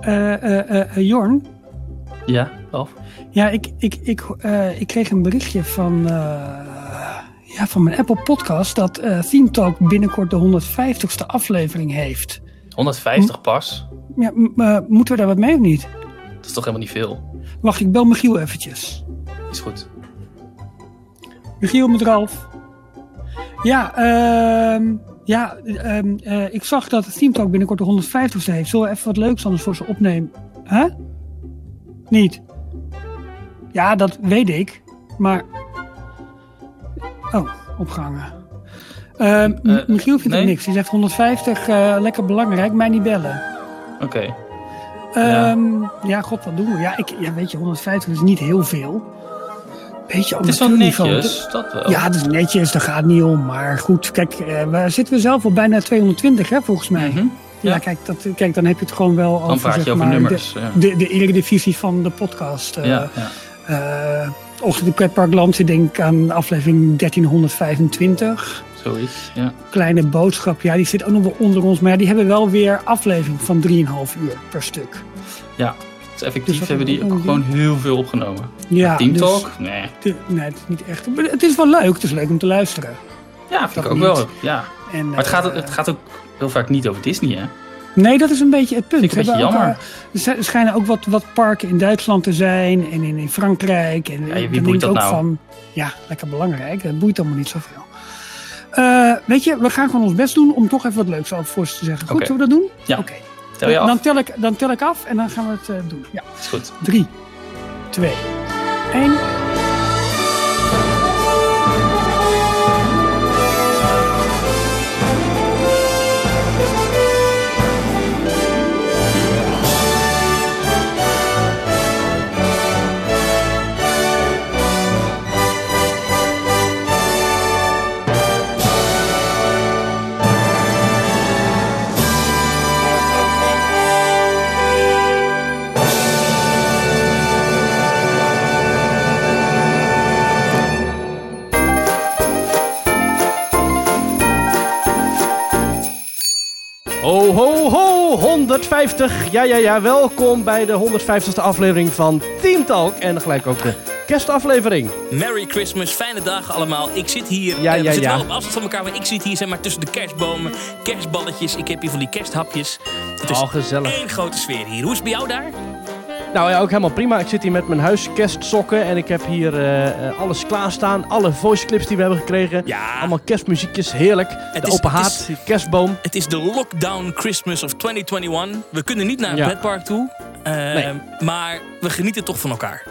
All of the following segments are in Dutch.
Eh, eh, eh, Jorn? Ja, Ralf? Ja, ik, ik, ik, eh, ik kreeg een berichtje van, eh, ja, van mijn Apple Podcast dat Theme Talk binnenkort de 150ste aflevering heeft. 150 pas? Ja, moeten we daar wat mee of niet? Dat is toch helemaal niet veel? Wacht, ik bel Michiel eventjes. Is goed. Michiel met Ralf. Ja, ehm, ja ehm, eh, ik zag dat Theme Talk binnenkort de 150ste heeft. Zullen we even wat leuks anders voor ze opnemen? Huh? Niet? Ja, dat weet ik. Maar... Oh, opgehangen. M- Eh, Michiel vindt nee? niks. Die zegt 150, eh, lekker belangrijk, mij niet bellen. Oké. Ehm, ja. god, wat doen we? Ja, ik, ja, weet je, 150 is niet heel veel. Beetje Het is wel netjes, dat wel. Ja, het is netjes, daar gaat het niet om. Maar goed, kijk, eh, waar zitten we zelf al bijna 220, hè, volgens mij. Mhm. Ja, Ja. kijk, dat, kijk, dan heb je het gewoon wel Dan over, praat je zeg over maar, nummers. ja. De, de, de eredivisie van de podcast. eh ja, ja. eh, Ochtend in Pretparkland zit denk ik aan aflevering 1325. Zoiets. Ja. Kleine boodschap, ja, die zit ook nog wel onder ons. Maar ja, die hebben wel weer aflevering van 3,5 uur per stuk. ja. Dus effectief hebben die ook gewoon heel veel opgenomen. Ja, Team dus- Talk? Nee. de- nee, het is niet echt. Maar het is wel leuk, het is leuk om te luisteren. Ja, vind Dat ik ook niet. wel. Ja. En, Maar het gaat, eh, het gaat ook heel vaak niet over Disney, hè? Nee, dat is een beetje het punt. Vind ik een beetje jammer. elkaar- er sch- schijnen ook wat, wat parken in Duitsland te zijn en in, in Frankrijk. En wie dan boeit dat ook nou? van, ja, lekker belangrijk. Het boeit allemaal niet zoveel. Eh, weet je, we gaan gewoon ons best doen om toch even wat leuks over voor ze te zeggen. Goed, zullen we dat doen? Ja. Oké. Tel je af? Dan, tel ik, dan tel ik af en dan gaan we het eh, doen. Ja. Is goed. Drie, twee, één. 150! Ja, ja, ja. Welkom bij de 150ste aflevering van Team Talk. En gelijk ook de kerstaflevering. Merry Christmas, fijne dagen allemaal. Ik zit hier, Ja, eh, we ja, zitten ja. wel op afstand van elkaar, maar ik zit hier zeg maar, tussen de kerstbomen, kerstballetjes. Ik heb hier van die kersthapjes. Het is Oh, gezellig. één grote sfeer hier. Hoe is het bij jou daar? Nou ja, ook helemaal prima. Ik zit hier met mijn huiskerstsokken. En ik heb hier eh, alles klaarstaan. Alle voice clips die we hebben gekregen. Ja, Allemaal kerstmuziekjes. Heerlijk. Het de is- open het haard. is- kerstboom. het is de lockdown Christmas of 2021. We kunnen niet naar een Ja. pretpark toe, eh, Nee. maar we genieten toch van elkaar.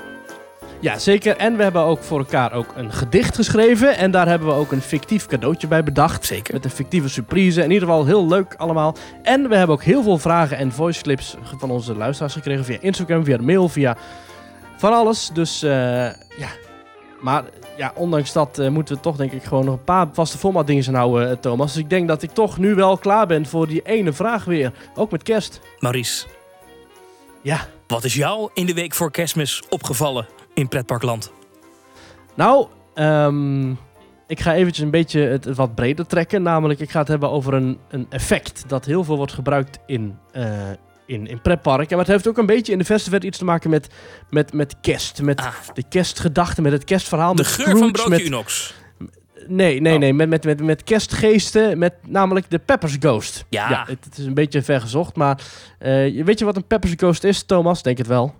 Ja, zeker. En we hebben ook voor elkaar ook een gedicht geschreven. En daar hebben we ook een fictief cadeautje bij bedacht. Zeker. Met een fictieve surprise. In ieder geval heel leuk allemaal. En we hebben ook heel veel vragen en voice clips van onze luisteraars gekregen. Via Instagram, via de mail, via van alles. Dus eh, ja. Maar ja, ondanks dat eh, moeten we toch denk ik gewoon nog een paar vaste format dingen gaan houden, eh, Thomas. Dus ik denk dat ik toch nu wel klaar ben voor die ene vraag weer. Ook met kerst. Maurice, Ja. wat is jou in de week voor kerstmis opgevallen in pretparkland? Nou, ehm, ik ga eventjes een beetje het, het wat breder trekken. Namelijk, ik ga het hebben over een, een effect dat heel veel wordt gebruikt in, eh in, in pretparken. Maar het heeft ook een beetje in de festival iets te maken met, met, met kerst. Met Ah. de kerstgedachten, met het kerstverhaal. De met geur van broodje met, Unox. Nee, nee, Oh. nee. Met, met, met, met kerstgeesten, met namelijk de Peppers Ghost. Ja. het, het is een beetje ver gezocht, maar je- weet je wat een Peppers Ghost is, Thomas? Denk het wel.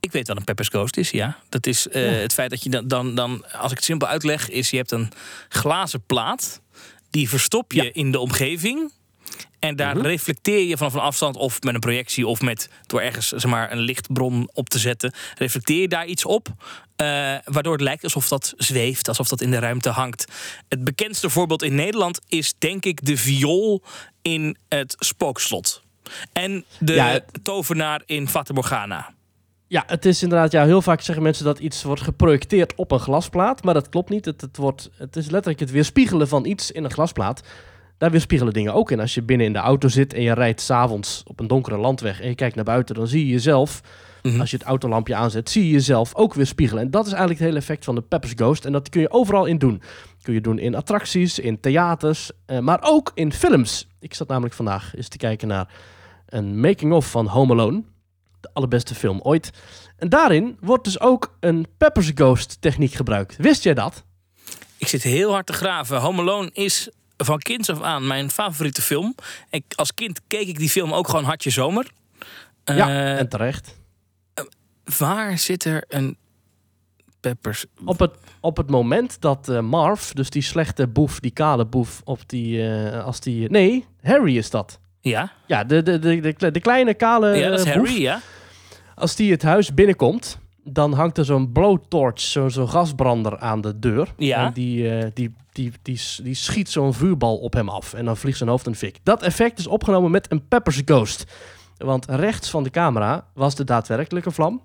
Ik weet wat een Peppers Ghost is, ja. Dat is eh, Ja. het feit dat je dan, dan, dan, als ik het simpel uitleg, is je hebt een glazen plaat. Die verstop je Ja. in de omgeving. En daar Mhm. reflecteer je vanaf een afstand of met een projectie of met door ergens zeg maar, een lichtbron op te zetten. Reflecteer je daar iets op. eh, waardoor het lijkt alsof dat zweeft, alsof dat in de ruimte hangt. Het bekendste voorbeeld in Nederland is denk ik de viool in het spookslot. En de Ja, het- tovenaar in Fata Morgana. Ja, het is inderdaad, ja, heel vaak zeggen mensen dat iets wordt geprojecteerd op een glasplaat, maar dat klopt niet. Het, het, wordt, het is letterlijk het weerspiegelen van iets in een glasplaat. Daar weerspiegelen dingen ook in. Als je binnen in de auto zit en je rijdt s'avonds op een donkere landweg en je kijkt naar buiten, dan zie je jezelf, Mhm. als je het autolampje aanzet, zie je jezelf ook weerspiegelen. En dat is eigenlijk het hele effect van de Peppers Ghost. En dat kun je overal in doen. Kun je doen in attracties, in theaters, eh, maar ook in films. Ik zat namelijk vandaag eens te kijken naar een making-of van Home Alone. De allerbeste film ooit. En daarin wordt dus ook een Pepper's Ghost techniek gebruikt. Wist jij dat? Ik zit heel hard te graven. Home Alone is van kinds af aan mijn favoriete film. Ik, als kind keek ik die film ook gewoon hartje zomer. ja, Eh, en terecht. waar zit er een Peppers? Op het, op het moment dat eh, Marv, dus die slechte boef, die kale boef, op die, eh, als die... Nee, Harry is dat. Ja, Ja, de, de, de, de, kle- de kleine kale ja dat is eh, boef. Harry, ja. Als die het huis binnenkomt, dan hangt er zo'n blowtorch, zo- zo'n gasbrander aan de deur. Ja. En die, eh, die, die, die, die schiet zo'n vuurbal op hem af. En dan vliegt zijn hoofd de fik. Dat effect is opgenomen met een Peppers Ghost. Want rechts van de camera was de daadwerkelijke vlam.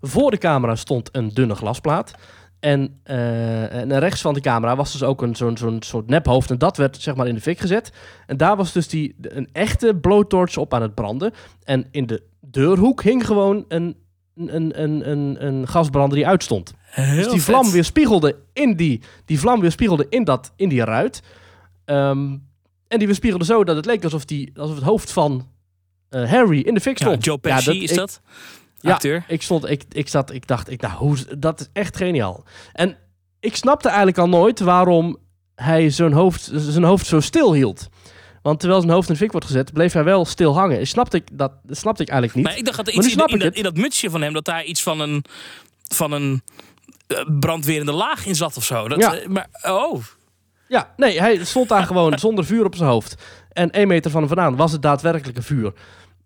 Voor de camera stond een dunne glasplaat. En, eh, en rechts van de camera was dus ook een, zo'n, zo'n soort nephoofd. En dat werd zeg maar in de fik gezet. En daar was dus die, een echte blowtorch op aan het branden. En in de deurhoek hing gewoon een, een, een, een, een gasbrander die uitstond. Heel Dus die vlam weer spiegelde in die, die vlam weer spiegelde in, dat, in die ruit. Ehm, en die weer spiegelde zo dat het leek alsof, die, alsof het hoofd van eh, Harry in de fik Ja, stond. Joe Pesci Ja, is ik- dat? Ja. Acteur. Ik stond, ik, ik zat, ik dacht, ik, nou, hoe, dat is echt geniaal. En ik snapte eigenlijk al nooit waarom hij zijn hoofd, zijn hoofd zo stil hield. Want terwijl zijn hoofd in de fik wordt gezet, bleef hij wel stil hangen. En snapte ik dat, dat snapte ik eigenlijk niet. Maar ik dacht dat iets in, in, dat, in dat mutsje van hem, dat daar iets van een, van een eh, brandwerende laag in zat of zo. Dat, Ja. eh, maar, oh, Ja, nee, hij stond daar gewoon zonder vuur op zijn hoofd. En één meter van hem vandaan was het daadwerkelijke vuur.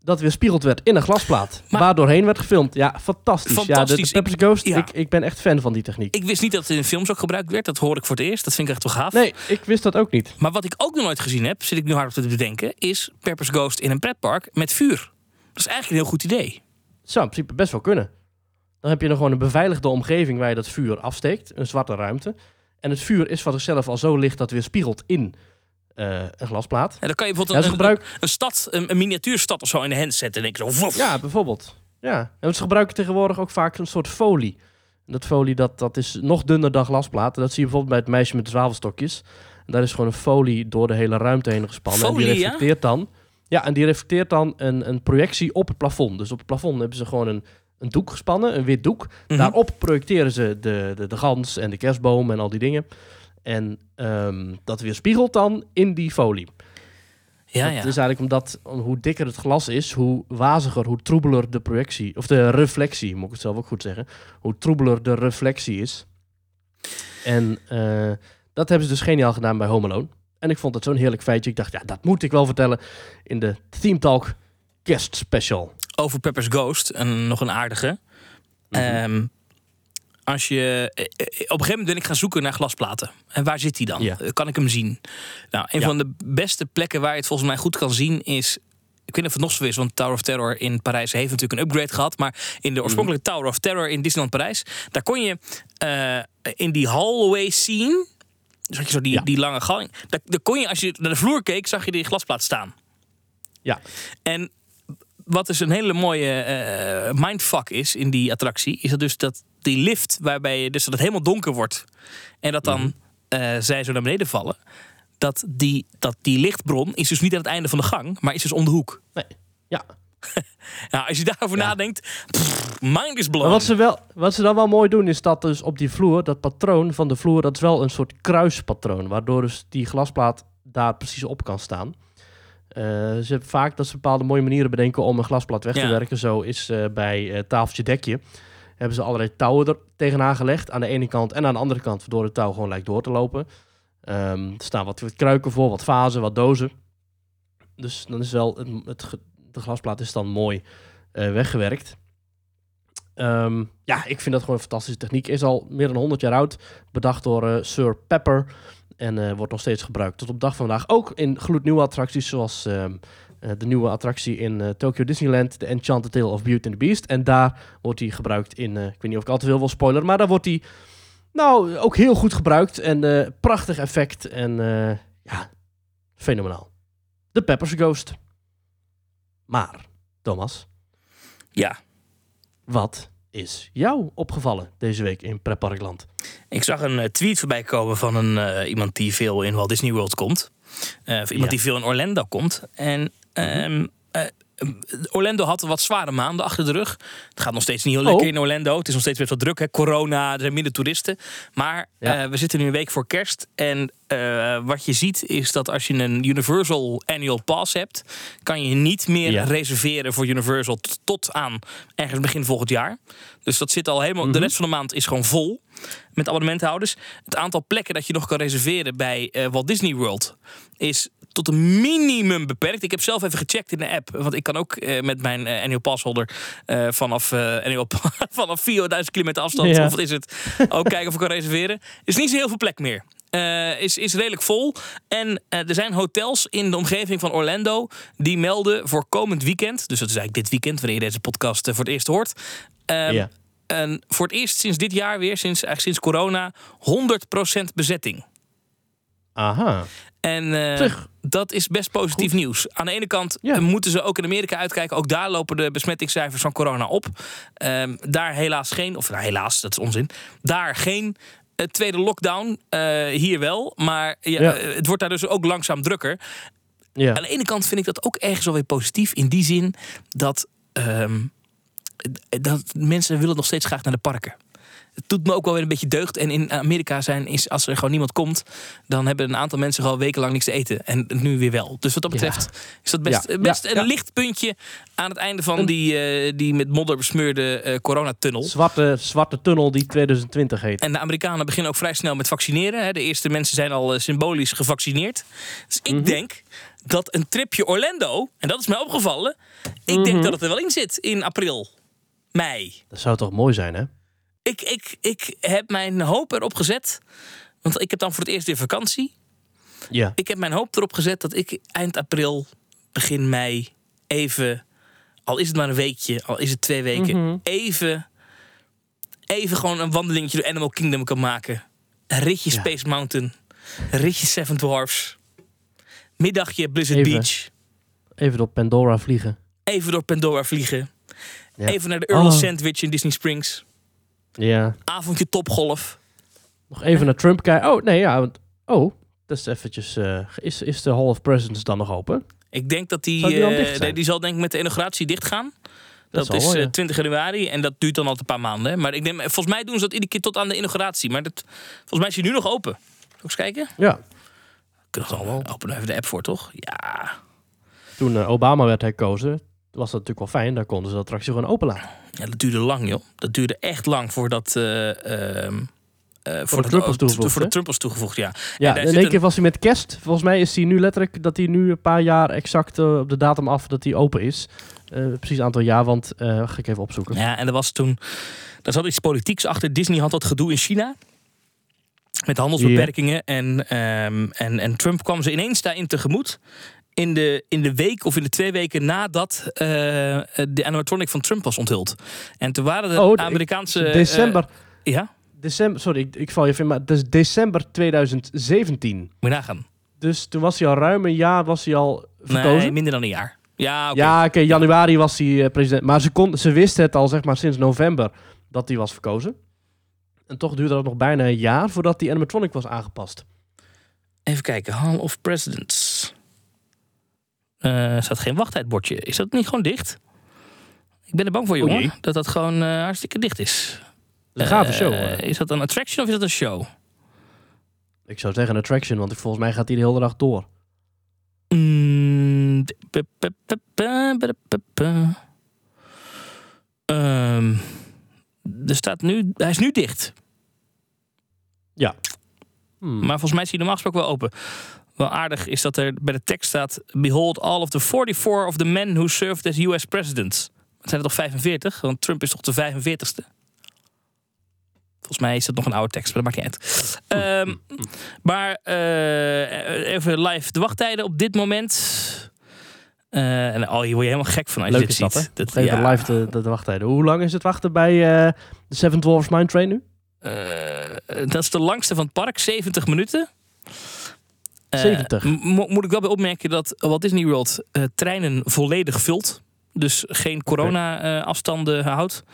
Dat weer spiegeld werd in een glasplaat. Maar- waardoorheen werd gefilmd. Ja, fantastisch. Ja, de, Fantastisch. de Pepper's Ghost, Ja. ik, ik ben echt fan van die techniek. ik wist niet dat het in films ook gebruikt werd. Dat hoor ik voor het eerst. Dat vind ik echt wel gaaf. nee, ik wist dat ook niet. Maar wat ik ook nog nooit gezien heb, zit ik nu hard op te bedenken, is Pepper's Ghost in een pretpark met vuur. Dat is eigenlijk een heel goed idee. Zou in principe best wel kunnen. Dan heb je nog gewoon een beveiligde omgeving waar je dat vuur afsteekt. Een zwarte ruimte. En het vuur is van zichzelf al zo licht dat weer spiegelt in eh, een glasplaat. En dan kan je bijvoorbeeld een, gebruiken... een, een stad, een, een miniatuurstad of zo in de hand zetten. En denk je zo. Ja, bijvoorbeeld. Ja, en ze gebruiken tegenwoordig ook vaak een soort folie. En dat folie dat, dat is nog dunner dan glasplaat. Dat zie je bijvoorbeeld bij het meisje met de zwavelstokjes. En daar is gewoon een folie door de hele ruimte heen gespannen. en Folie, die ja? reflecteert dan. Ja, en die reflecteert dan een, een projectie op het plafond. Dus op het plafond hebben ze gewoon een, een doek gespannen, een wit doek. Mhm. Daarop projecteren ze de, de, de gans en de kerstboom en al die dingen. En ehm, dat weerspiegelt dan in die folie. Ja, Dat ja. is eigenlijk omdat om- hoe dikker het glas is, hoe waziger, hoe troebeler de projectie, of de reflectie, moet ik het zelf ook goed zeggen, hoe troebeler de reflectie is. En eh, dat hebben ze dus geniaal gedaan bij Home Alone. En ik vond het zo'n heerlijk feitje. Ik dacht, ja, dat moet ik wel vertellen in de Theme Talk kerstspecial. Over Pepper's Ghost, en nog een aardige. Ehm, als je, eh, eh, op een gegeven moment ben ik gaan zoeken naar glasplaten. En waar zit die dan? Ja. Eh, Kan ik hem zien? Nou, een Ja. van de beste plekken waar je het volgens mij goed kan zien is. Ik weet niet of het nog zo is, want Tower of Terror in Parijs heeft natuurlijk een upgrade gehad. Maar in de oorspronkelijke Tower of Terror in Disneyland Parijs, daar kon je in die hallway scene. Dus had je zo die, Ja. die lange gang. Daar, daar kon je, als je naar de vloer keek, zag je die glasplaat staan. Ja. En wat dus een hele mooie eh, mindfuck is in die attractie, is dat dus dat die lift waarbij je dus dat het helemaal donker wordt en dat dan Mhm. eh, zij zo naar beneden vallen, dat die, dat die lichtbron is dus niet aan het einde van de gang, maar is dus om de hoek. Nee. Ja. Nou, als je daarover Ja. nadenkt, pff, mind is blown. Maar wat ze, wel, wat ze dan wel mooi doen, is dat dus op die vloer, dat patroon van de vloer, dat is wel een soort kruispatroon. Waardoor dus die glasplaat daar precies op kan staan. Eh, ze hebben vaak dat ze bepaalde mooie manieren bedenken om een glasplaat weg te Ja. werken. Zo is eh, bij eh, tafeltje dekje. Hebben ze allerlei touwen er tegenaan gelegd. Aan de ene kant en aan de andere kant, waardoor het touw gewoon lijkt door te lopen. Ehm, er staan wat, wat kruiken voor, wat vazen, wat dozen. Dus dan is wel het, het, de glasplaat is dan mooi weggewerkt. Ehm, ja, ik vind dat gewoon een fantastische techniek. Is al meer dan 100 jaar oud. Bedacht door Sir Pepper. En eh, wordt nog steeds gebruikt tot op dag van vandaag. Ook in gloednieuwe attracties zoals ehm, eh, de nieuwe attractie in eh, Tokyo Disneyland. The Enchanted Tale of Beauty and the Beast. En daar wordt hij gebruikt in... ik weet niet of ik al te veel wil spoileren. Maar daar wordt hij nou ook heel goed gebruikt. En prachtig effect. En ja, fenomenaal. De Pepper's Ghost. Maar, Thomas... Ja, Wat is jou opgevallen deze week in Pretparkland? ik zag een eh, tweet voorbij komen van een, eh, iemand die veel in Walt Disney World komt. Eh, of iemand Ja. die veel in Orlando komt. En ehm, eh, Orlando had wat zware maanden achter de rug. Het gaat nog steeds niet heel Oh. lekker in Orlando. Het is nog steeds best wel druk. Hè? Corona, er zijn minder toeristen. Maar Ja. eh, we zitten nu een week voor kerst. En eh, wat je ziet is dat als je een Universal Annual Pass hebt... kan je niet meer Ja. reserveren voor Universal tot aan ergens begin volgend jaar. Dus dat zit al helemaal... Mhm. De rest van de maand is gewoon vol met abonnementhouders. Het aantal plekken dat je nog kan reserveren bij eh, Walt Disney World is tot een minimum beperkt. Ik heb zelf even gecheckt in de app, want ik kan ook eh, met mijn eh, annual passholder eh, vanaf, annual, vanaf 4000 kilometer afstand, Ja. of wat is het, ook kijken of ik kan reserveren. Is niet zo heel veel plek meer. Is, is redelijk vol. En er zijn hotels in de omgeving van Orlando die melden voor komend weekend, dus dat is eigenlijk dit weekend, wanneer je deze podcast voor het eerst hoort. ehm, Ja. en voor het eerst sinds dit jaar weer, sinds, eigenlijk sinds corona, 100% bezetting. Aha. En eh, dat is best positief nieuws. Aan de ene kant Ja. eh, moeten ze ook in Amerika uitkijken. Ook daar lopen de besmettingscijfers van corona op. Ehm, daar helaas geen, of nou, helaas, dat is onzin. Daar geen eh, tweede lockdown. Hier wel. Maar ja, Ja. het wordt daar dus ook langzaam drukker. Ja. Aan de ene kant vind ik dat ook ergens wel weer positief. In die zin dat, ehm, dat mensen willen nog steeds graag naar de parken. Het doet me ook wel weer een beetje deugd. En in Amerika zijn, is, als er gewoon niemand komt, dan hebben een aantal mensen gewoon wekenlang niks te eten. En nu weer wel. Dus wat dat Ja. betreft is dat best, Ja. best een licht puntje aan het einde van die, eh, die met modder besmeurde eh, coronatunnel. Zwarte, zwarte tunnel die 2020 heet. En de Amerikanen beginnen ook vrij snel met vaccineren. hè. De eerste mensen zijn al eh, symbolisch gevaccineerd. Dus ik Mhm. denk dat een tripje Orlando, en dat is mij opgevallen, ik Mhm. denk dat het er wel in zit in april, mei. Dat zou toch mooi zijn, hè? Ik, ik, ik heb mijn hoop erop gezet, want ik heb dan voor het eerst weer vakantie. Ja. Ik heb mijn hoop erop gezet dat ik eind april, begin mei, even, al is het maar een weekje, al is het twee weken, Mhm. even, even gewoon een wandelingetje door Animal Kingdom kan maken. Een ritje Ja. Space Mountain, een ritje Seven Dwarfs, middagje Blizzard Even. Beach, Even op Pandora vliegen. even door Pandora vliegen, Ja. even naar de Earl Oh. Sandwich in Disney Springs, Ja. avondje topgolf. Nog even naar Trump kijken. Oh, nee, ja. want- Oh, dat is eventjes... eh, is, is de Hall of Presidents dan nog open? Ik denk dat die, die dan dicht zijn? nee, die zal denk ik met de inauguratie dichtgaan. Dat, zal is wel, eh, ja. 20 januari en dat duurt dan altijd een paar maanden. hè. Maar ik denk, volgens mij doen ze dat iedere keer tot aan de inauguratie. Maar dat, volgens mij is hij nu nog open. Zal ik eens kijken? Ja. Kunnen we wel openen even de app voor, toch? Ja. Toen Obama werd herkozen, was dat natuurlijk wel fijn. Daar konden ze de attractie gewoon open laten. ja, dat duurde lang, joh. Dat duurde echt lang voordat... eh ehm, eh, de voordat- Trump was toegevoegd, Voor de hè? Trump was toegevoegd, ja. Ja, daar in één een- keer was hij met kerst. Volgens mij is hij nu letterlijk dat hij nu een paar jaar exact eh, op de datum af dat hij open is. Eh, precies aantal jaar, want ga ik even opzoeken. Ja, en er was toen... Daar zat iets politieks achter. Disney had dat gedoe in China. Met handelsbeperkingen. En, ehm, en, en Trump kwam ze ineens daarin tegemoet. In de, in de week of in de twee weken nadat eh, de animatronic van Trump was onthuld. En toen waren de Oh, ik- Amerikaanse... eh, december, ja, december, sorry, ik, ik val je even, in, maar het is december 2017. moet je nagaan. Dus toen was hij al ruim een jaar was hij al verkozen. Nee, minder dan een jaar. Ja, oké. Ja, oké, januari was hij eh, president. Maar ze, kon, ze wisten het al zeg maar sinds november dat hij was verkozen. En toch duurde dat nog bijna een jaar voordat die animatronic was aangepast. Even kijken. Hall of Presidents. Er staat geen wachttijdbordje. Is dat niet gewoon dicht? Ik ben er bang voor, jongen. dat dat gewoon eh, hartstikke dicht is. Een gave Eh, show. Is dat een attraction of is dat een show? Ik zou zeggen een attraction, want ik- volgens mij gaat hij de hele dag door. Mm, er staat nu, hij is nu dicht. Hmm. Maar volgens mij is hij normaal gesproken wel open. Wel aardig is dat er bij de tekst staat... Behold all of the 44 of the men who served as US presidents. Het zijn er toch 45? Want Trump is toch de 45ste? Volgens mij is dat nog een oude tekst, maar dat maakt niet uit. Ehm, maar eh, even live de wachttijden op dit moment. Eh, en oh, hier word je helemaal gek van als je dit is dat, ziet. Dat, Even ja, live de, de, de wachttijden. Hoe lang is het wachten bij eh, de Seven Dwarfs Mine Train nu? dat is de langste van het park, 70 minuten. Eh, 70. m- mo- moet ik wel bij opmerken dat Walt Disney World eh, treinen volledig vult. Dus geen corona-afstanden houdt.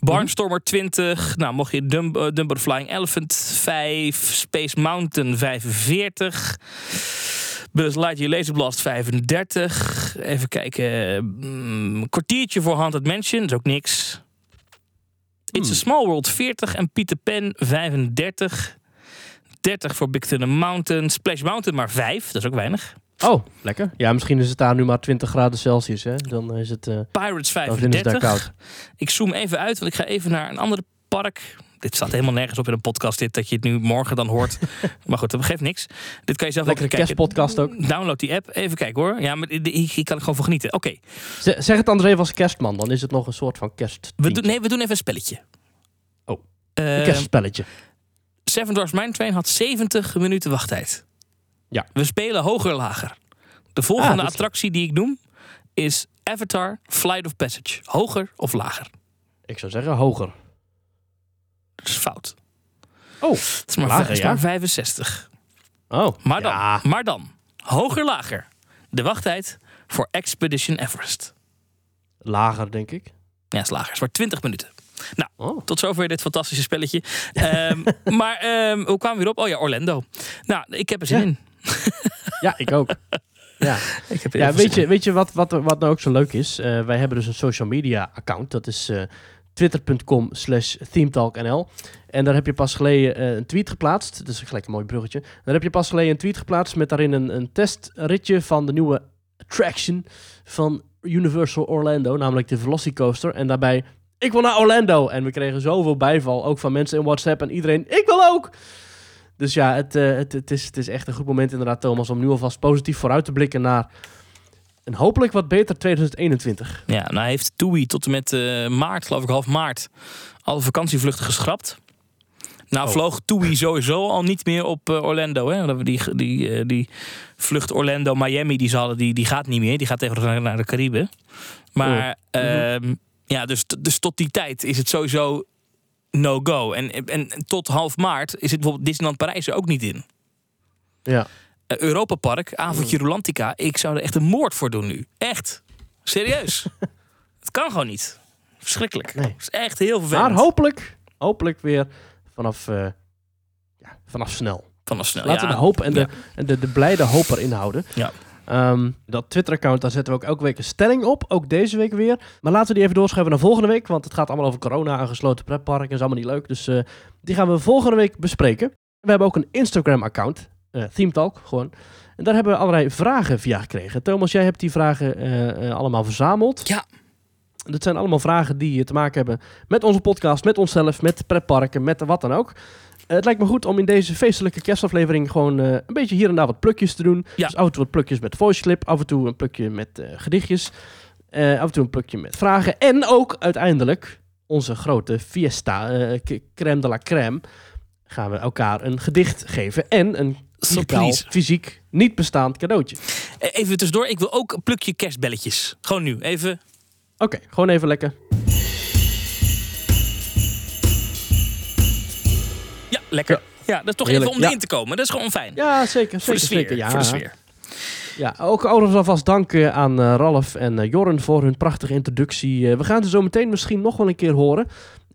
Barnstormer 20. Nou, mocht je Dumb eh, Dumbo the Flying Elephant 5. Space Mountain 45. Buzz Lightyear Laser Blast 35. Even kijken. mm, kwartiertje voor Haunted Mansion. Dat is ook niks. It's a Hmm. Small World 40 en Peter Pan 35. 30 voor Big Thunder Mountain. Splash Mountain maar 5. Dat is ook weinig. Oh, lekker. Ja, misschien is het daar nu maar 20 graden Celsius. Hè? Dan is het. eh Pirates dan vinden ze het daar 35. koud. Ik zoom even uit, want ik ga even naar een ander park. Dit staat helemaal nergens op in een podcast, dit dat je het nu morgen dan hoort. maar goed, dat geeft niks. Dit kan je zelf Lekkere ook kijken. kerstpodcast ook. Download die app. Even kijken hoor. Ja, maar hier kan ik gewoon van genieten. Oké, Zeg het anders even als kerstman. Dan is het nog een soort van kerst. we doen, nee, we doen even een spelletje. Oh, Eh, Een kerstspelletje. Seven Dwarfs Mine Train had 70 minuten wachttijd. Ja. We spelen hoger lager. De volgende Ah, is attractie die ik noem is Avatar Flight of Passage. Hoger of lager? Ik zou zeggen hoger. Dat is fout. Oh, Het is maar, Lager, het is ja? maar 65. oh. Maar dan, Ja. maar dan, hoger lager. De wachttijd voor Expedition Everest. Lager, denk ik. Ja, is lager. is maar 20 minuten. Oh. Tot zover dit fantastische spelletje. Ehm, maar ehm, hoe kwamen we weer op? Oh ja, Orlando. Nou, ik heb er zin Ja. in. Ja, ik ook. Ja, Ik heb er ja weet je, weet je wat, wat, wat nou ook zo leuk is? Eh, wij hebben dus een social media account. Dat is eh, twitter.com slash themetalknl. En daar heb je pas geleden eh, een tweet geplaatst. Dat is gelijk een mooi bruggetje. Daar heb je pas geleden een tweet geplaatst met daarin een, een testritje van de nieuwe attraction van Universal Orlando. Namelijk de Velocicoaster. En daarbij, ik wil naar Orlando. En we kregen zoveel bijval, ook van mensen in WhatsApp en iedereen, ik wil ook! Dus ja, het, eh, het, het, is, het is echt een goed moment inderdaad, Thomas, om nu alvast positief vooruit te blikken naar een hopelijk wat beter 2021. Ja, nou heeft TUI tot en met eh, maart, geloof ik half maart, alle vakantievluchten geschrapt. Nou Oh. vloog TUI sowieso al niet meer op eh, Orlando. Hè? Die, die, die vlucht Orlando-Miami die ze hadden, die, die gaat niet meer. Die gaat tegenwoordig naar de Cariben. Maar Oh. Mhm. ehm, ja, dus, dus tot die tijd is het sowieso no-go. En, en, en tot half maart is het bijvoorbeeld Disneyland Parijs ook niet in. Ja. Eh, Europa Park, avondje Rolantica. Ik zou er echt een moord voor doen nu. Echt. Serieus. het kan gewoon niet. Verschrikkelijk. Nee. Het is echt heel vervelend. Maar hopelijk, hopelijk weer vanaf, eh, ja, vanaf snel. Vanaf snel. Laten ja. we de hoop en de, Ja. en de, de blijde hoop erin houden. Ja. Ehm, dat Twitter-account, daar zetten we ook elke week een stelling op. Ook deze week weer. Maar laten we die even doorschuiven naar volgende week. Want het gaat allemaal over corona en gesloten pretparken. is allemaal niet leuk. Dus eh, die gaan we volgende week bespreken. We hebben ook een Instagram-account. eh Theme Talk, gewoon. En daar hebben we allerlei vragen via gekregen. Thomas, jij hebt die vragen eh, eh, allemaal verzameld. Ja. Dat zijn allemaal vragen die te maken hebben met onze podcast, met onszelf, met pretparken, met wat dan ook. Het lijkt me goed om in deze feestelijke kerstaflevering gewoon eh, een beetje hier en daar wat plukjes te doen. Ja. Dus af en toe wat plukjes met voice clip, af en toe een plukje met eh, gedichtjes, eh, af en toe een plukje met vragen. En ook uiteindelijk onze grote fiesta, crème de la crème, gaan we elkaar een gedicht geven en een Surprise. fysiek, niet bestaand cadeautje. Eh, Even tussendoor. Ik wil ook een plukje kerstbelletjes. Gewoon nu. Even. Oké, gewoon even lekker. Lekker. Ja, dat is toch Heerlijk. even om erin te komen. Dat is gewoon fijn. Ja, zeker, voor zeker, de sfeer. zeker. Ja. Voor de sfeer. Ja, ook overigens alvast dank eh, aan eh, Ralf en eh, Jorren voor hun prachtige introductie. We gaan ze zo meteen misschien nog wel een keer horen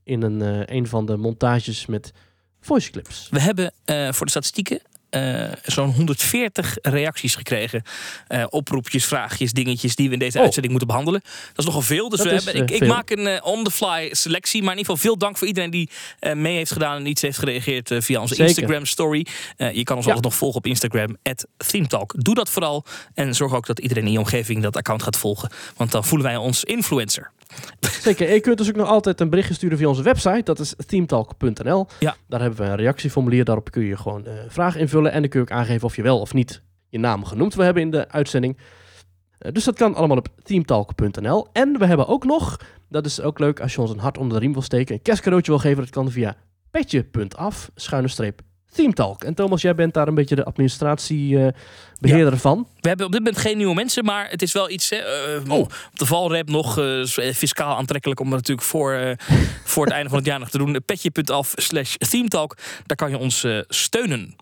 in een, een van de montages met voice clips. We hebben voor de statistieken eh, zo'n 140 reacties gekregen. Eh, oproepjes, vraagjes, dingetjes die we in deze Oh. uitzending moeten behandelen. Dat is nogal veel. Dus Dat we hebben, ik, eh, ik maak een on-the-fly selectie. Maar in ieder geval veel dank voor iedereen die mee heeft gedaan en iets heeft gereageerd via onze Zeker. Instagram story. Je kan ons Ja. altijd nog volgen op Instagram, @themetalk. Doe dat vooral. En zorg ook dat iedereen in je omgeving dat account gaat volgen. Want dan voelen wij ons influencer. Zeker, je kunt dus ook nog altijd een berichtje sturen via onze website. Dat is themetalk.nl. Ja. Daar hebben we een reactieformulier. Daarop kun je gewoon eh vragen invullen. En dan kun je ook aangeven of je wel of niet je naam genoemd wil hebben in de uitzending. Eh, dus dat kan allemaal op themetalk.nl. En we hebben ook nog, dat is ook leuk als je ons een hart onder de riem wil steken, een kerstcadeautje wil geven. Dat kan via petje.af, schuine streep, themetalk. En Thomas, jij bent daar een beetje de administratiebeheerder van. We hebben op dit moment geen nieuwe mensen, maar het is wel iets. Hè, eh, Oh. Op de valrep nog eh, fiscaal aantrekkelijk om het natuurlijk voor, eh, voor het einde van het jaar nog te doen. Petje.af slash themetalk. Daar kan je ons eh, steunen.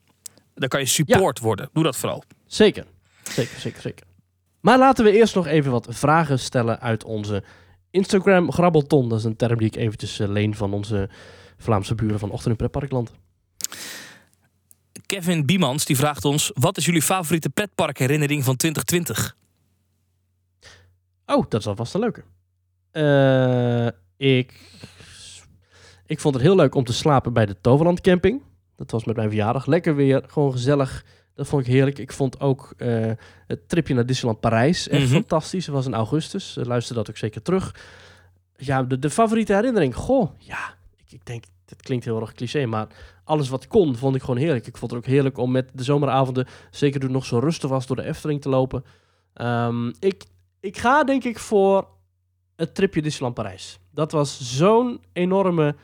Daar kan je support worden. Doe dat vooral. Zeker, zeker, zeker, zeker. Maar laten we eerst nog even wat vragen stellen uit onze Instagram grabbelton. Dat is een term die ik eventjes eh, leen van onze Vlaamse buren van Ochtend in Pretparkland. Kevin Biemans die vraagt ons: wat is jullie favoriete pretparkherinnering van 2020? Oh, dat is alvast een leuke. Eh, ik, ik vond het heel leuk om te slapen bij de Toverland camping. Dat was met mijn verjaardag. Lekker weer, gewoon gezellig. Dat vond ik heerlijk. Ik vond ook eh, het tripje naar Disneyland Parijs echt Mhm. fantastisch. Dat was in augustus. Uh, luister dat ook zeker terug. Ja, de, de favoriete herinnering. Goh, ja, ik, ik denk, het klinkt heel erg cliché, maar alles wat kon, vond ik gewoon heerlijk. Ik vond het ook heerlijk om met de zomeravonden, zeker toen nog zo rustig was, door de Efteling te lopen. Ehm, ik, ik ga denk ik voor het tripje Disneyland Parijs. Dat was zo'n enorme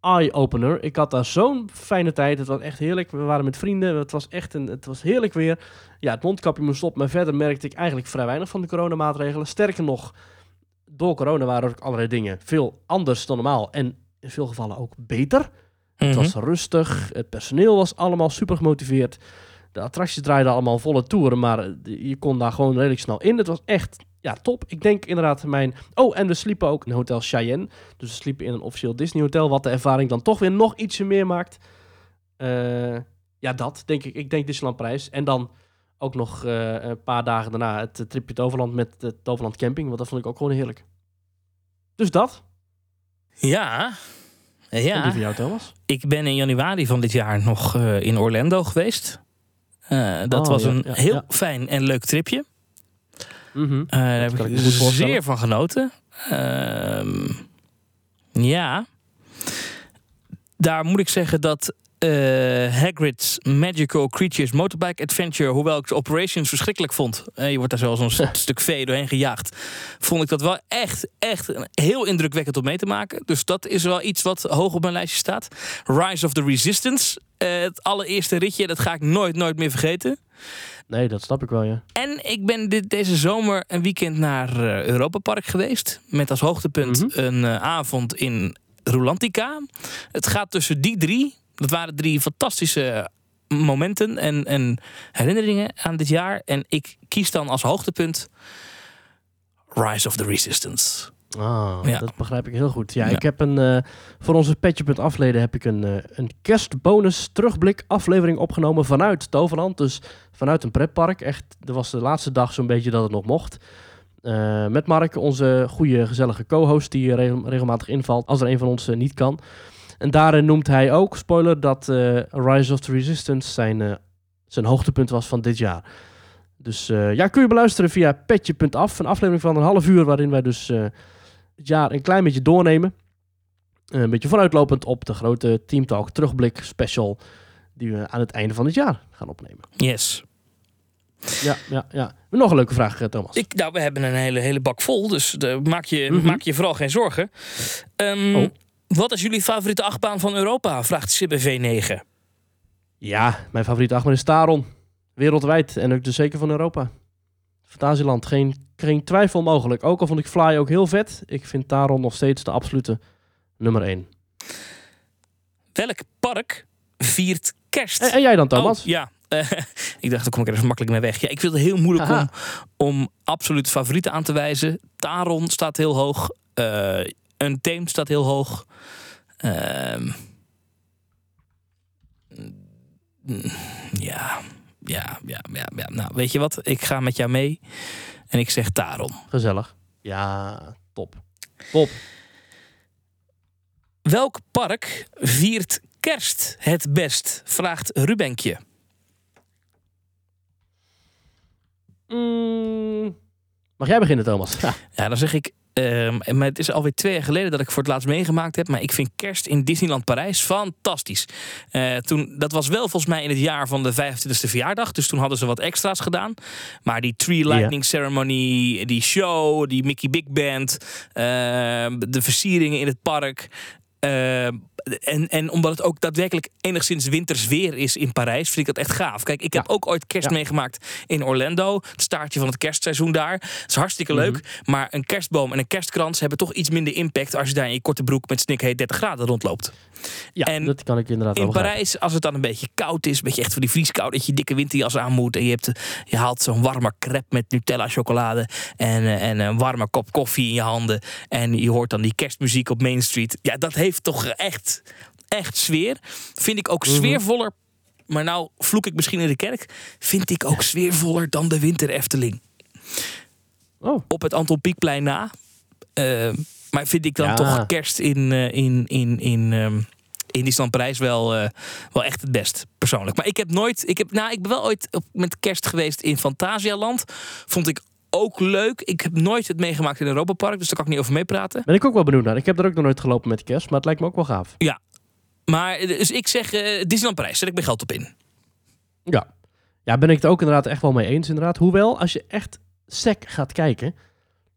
eye-opener. Ik had daar zo'n fijne tijd. Het was echt heerlijk. We waren met vrienden. Het was echt een, het was heerlijk weer. Ja, het mondkapje moest op. Maar verder merkte ik eigenlijk vrij weinig van de coronamaatregelen. Sterker nog, door corona waren er ook allerlei dingen veel anders dan normaal. En in veel gevallen ook beter. Het was rustig. Het personeel was allemaal super gemotiveerd. De attracties draaiden allemaal volle toeren, maar eh, je kon daar gewoon redelijk snel in. Het was echt ja, top. Ik denk inderdaad mijn... Oh, en we sliepen ook in Hotel Cheyenne. Dus we sliepen in een officieel Disney hotel, wat de ervaring dan toch weer nog ietsje meer maakt. Eh, ja, dat denk ik. Ik denk Disneyland Prijs. En dan ook nog eh, een paar dagen daarna het tripje Toverland met de Toverland Camping. Want dat vond ik ook gewoon heerlijk. Dus dat. Ja. Die Ja, van jou, Thomas. ik ben in januari van dit jaar nog eh, in Orlando geweest. Eh, dat Oh, was ja, een ja, heel ja. fijn en leuk tripje. Mhm. Eh, daar heb ik zeer van genoten. Ehm, ja. Daar moet ik zeggen dat eh, Hagrid's Magical Creatures Motorbike Adventure, hoewel ik de operations verschrikkelijk vond, eh, je wordt daar zoals een st- stuk vee doorheen gejaagd, vond ik dat wel echt, echt heel indrukwekkend om mee te maken. Dus dat is wel iets wat hoog op mijn lijstje staat. Rise of the Resistance, eh, het allereerste ritje, dat ga ik nooit, nooit meer vergeten. Nee, dat snap ik wel, ja. En ik ben dit, deze zomer een weekend naar Europa Park geweest. Met als hoogtepunt Mhm. een avond in Rulantica. Het gaat tussen die drie. Dat waren drie fantastische momenten en, en herinneringen aan dit jaar. En ik kies dan als hoogtepunt Rise of the Resistance. Ah, Ja. dat begrijp ik heel goed. Ja, Ja. ik heb een, eh, voor onze Petje afleden heb ik een, eh, een kerstbonus terugblik aflevering opgenomen vanuit Toverland. Dus vanuit een pretpark. Echt, dat was de laatste dag zo'n beetje dat het nog mocht. Eh, met Mark, onze goede, gezellige co-host die regel- regelmatig invalt als er een van ons niet kan. En daarin noemt hij ook, spoiler, dat eh, Rise of the Resistance zijn, eh, zijn hoogtepunt was van dit jaar. Dus eh, ja, kun je beluisteren via petje.af. Een aflevering van een half uur waarin wij dus het jaar een klein beetje doornemen. Een beetje vooruitlopend op de grote Team Talk terugblik special die we aan het einde van het jaar gaan opnemen. Yes. Ja, ja, ja. Nog een leuke vraag, Thomas. Ik, nou, we hebben een hele, hele bak vol, dus maak, je, Mhm. maak je vooral geen zorgen. Oh. Wat is jullie favoriete achtbaan van Europa? Vraagt Sibbe V9. Ja, mijn favoriete achtbaan is Taron. Wereldwijd en ook dus zeker van Europa. Fantasieland, geen, geen twijfel mogelijk. Ook al vond ik Fly ook heel vet. Ik vind Taron nog steeds de absolute nummer 1. Welk park viert kerst? En, en jij dan, Thomas? Oh, ja. Ik dacht, daar kom ik er even makkelijk mee weg. Ja, ik vind het heel moeilijk om, om absoluut favorieten aan te wijzen. Taron staat heel hoog. Eh een Theem staat heel hoog. Ehm, mm, ja, ja, ja, ja, ja. Nou, weet je wat? Ik ga met jou mee. En ik zeg Taron. Gezellig. Ja, top. Top. Welk park viert kerst het best? Vraagt Rubenkje. Mm. Mag jij beginnen, Thomas? Ja. Ja, dan zeg ik. Ehm, maar het is alweer twee jaar geleden dat ik voor het laatst meegemaakt heb. Maar ik vind kerst in Disneyland Parijs fantastisch. Eh, toen, dat was wel volgens mij in het jaar van de 25e verjaardag. Dus toen hadden ze wat extra's gedaan. Maar die Tree Lightning Ceremony, die show, die Mickey Big Band, ehm, de versieringen in het park. ehm, en, en omdat het ook daadwerkelijk enigszins winters weer is in Parijs, vind ik dat echt gaaf. Kijk, ik heb Ja. ook ooit kerst Ja. meegemaakt in Orlando. Het staartje van het kerstseizoen daar. Het is hartstikke leuk. Mhm. Maar een kerstboom en een kerstkrans hebben toch iets minder impact als je daar in je korte broek met snikheet 30 graden rondloopt. Ja, En dat kan ik inderdaad wel In. Parijs, als het dan een beetje koud is, een beetje echt van die vrieskou, dat je dikke winterjas aan moet en je, hebt, je haalt zo'n warme crepe met Nutella chocolade en, eh, en een warme kop koffie in je handen en je hoort dan die kerstmuziek op Main Street. Ja, dat heeft toch echt, echt sfeer. Vind ik ook Mhm. sfeervoller maar nou vloek ik misschien in de kerk, vind ik ook sfeervoller dan de Winter Efteling. Oh, Op het Anton Pieckplein na. Eh, maar vind ik dan Ja. toch kerst in, eh, in, in, in, ehm, in Disneyland Parijs wel, eh, wel echt het best, persoonlijk. Maar ik heb nooit, ik, heb, nou, ik ben wel ooit op, met kerst geweest in Fantasialand. Vond ik ook leuk. Ik heb nooit het meegemaakt in Europa Park, dus daar kan ik niet over meepraten. ben ik ook wel benieuwd naar. Ik heb er ook nog nooit gelopen met kerst, maar het lijkt me ook wel gaaf. Maar dus ik zeg eh, Disneyland Parijs, zet ik mijn geld op in. Ja. Ja, ben ik het ook inderdaad echt wel mee eens inderdaad. Hoewel, als je echt sec gaat kijken,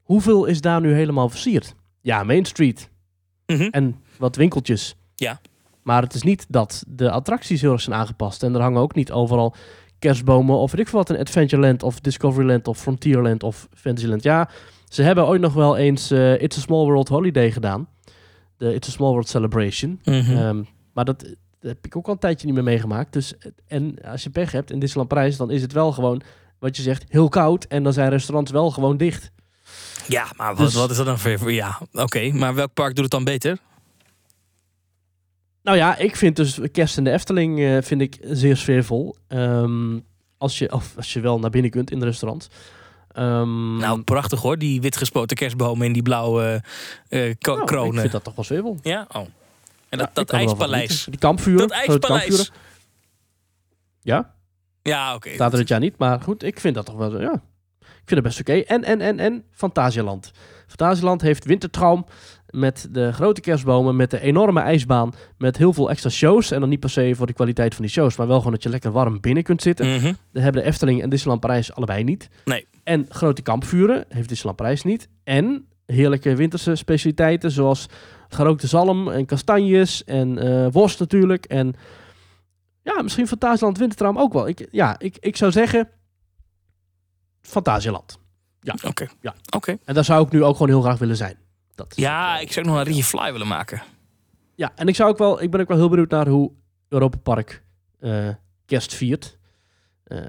hoeveel is daar nu helemaal versierd? Ja, Main Street Mhm. en wat winkeltjes. Ja. Maar het is niet dat de attracties heel erg zijn aangepast. En er hangen ook niet overal kerstbomen of weet ik veel wat in Adventureland of Discoveryland of Frontierland of Fantasyland. Ja, ze hebben ooit nog wel eens eh, It's a Small World Holiday gedaan. De It's a Small World Celebration. Mhm. Ehm, maar dat, dat heb ik ook al een tijdje niet meer meegemaakt. Dus, en als je pech hebt in Disneyland Parijs, dan is het wel gewoon, wat je zegt, heel koud. En dan zijn restaurants wel gewoon dicht. Ja, maar wat, Dus- wat is dat dan voor... voor- Ja, oké. Maar welk park doet het dan beter? Nou ja, ik vind dus kerst in de Efteling eh, vind ik zeer sfeervol. Ehm, als, je, of als je wel naar binnen kunt in het restaurant. Ehm, Nou, prachtig hoor. Die wit gespoten kerstbomen en die blauwe ko- nou, Ik kronen. vind dat toch wel sfeervol. Ja? Oh. En dat, dat ijspaleis. Die kampvuren. Dat ijspaleis. Ja, Ja, oké. staat er dit jaar niet. Maar goed, ik vind dat toch wel ja. Ik vind het best oké. En, en, en, en Fantasialand. Fantasialand heeft Wintertraum met de grote kerstbomen, met de enorme ijsbaan, met heel veel extra shows. En dan niet per se voor de kwaliteit van die shows, maar wel gewoon dat je lekker warm binnen kunt zitten. Mhm. Dat hebben de Efteling en Disneyland Parijs allebei niet. Nee. En grote kampvuren heeft Disneyland Parijs niet. En heerlijke winterse specialiteiten zoals gerookte zalm en kastanjes en eh, worst natuurlijk. En ja, misschien Fantasieland Wintertraum ook wel. Ik, ja, ik, ik zou zeggen Fantasieland. Oké. Ja. Oké. En daar zou ik nu ook gewoon heel graag willen zijn. Dat Ja, wel- ik zou ook nog een Rie Fly willen maken. Ja, en ik, zou ook wel, ik ben ook wel heel benieuwd naar hoe Europa Park eh, kerst viert. Eh,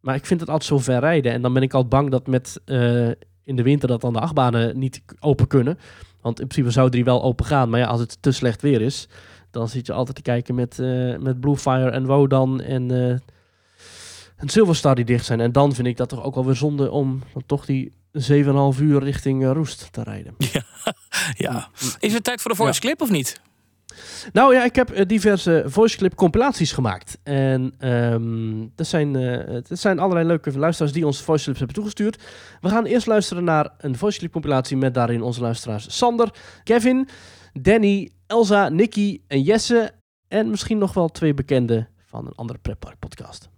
maar ik vind het altijd zo ver rijden. En dan ben ik altijd bang dat met eh, in de winter dat dan de achtbanen niet open kunnen. Want in principe zouden die wel open gaan. Maar ja, als het te slecht weer is, dan zit je altijd te kijken met, eh met Bluefire en Wodan en, en Silverstar die dicht zijn. En dan vind ik dat toch ook wel weer zonde om dan toch die 7,5 uur richting eh, Roest te rijden. Ja. Is het tijd voor de voice clip of niet? Nou ja, ik heb eh, diverse voice clip compilaties gemaakt. En ehm dat, zijn, eh dat zijn allerlei leuke luisteraars die ons voice clips hebben toegestuurd. We gaan eerst luisteren naar een voice clip compilatie met daarin onze luisteraars Sander, Kevin, Danny, Elsa, Nicky en Jesse. En misschien nog wel twee bekenden van een andere pretpark podcast.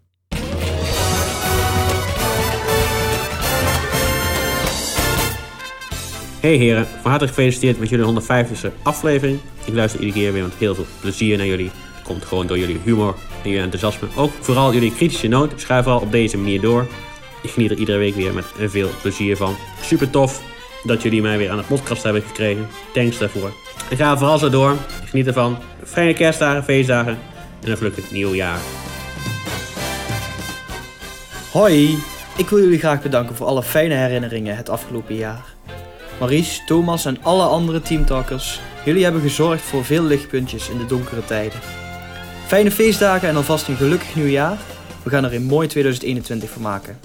Hey heren, van harte gefeliciteerd met jullie 150ste aflevering. Ik luister iedere keer weer met heel veel plezier naar jullie. Het komt gewoon door jullie humor en jullie enthousiasme. Ook vooral jullie kritische noot. Schuif vooral op deze manier door. Ik geniet er iedere week weer met veel plezier van. Super tof dat jullie mij weer aan het podcast hebben gekregen. Thanks daarvoor. En ga vooral zo door. Geniet ervan. Fijne kerstdagen, feestdagen en een gelukkig nieuw jaar. Hoi, ik wil jullie graag bedanken voor alle fijne herinneringen het afgelopen jaar. Maries, Thomas en alle andere teamtalkers, jullie hebben gezorgd voor veel lichtpuntjes in de donkere tijden. Fijne feestdagen en alvast een gelukkig nieuwjaar. We gaan er een mooi 2021 van maken.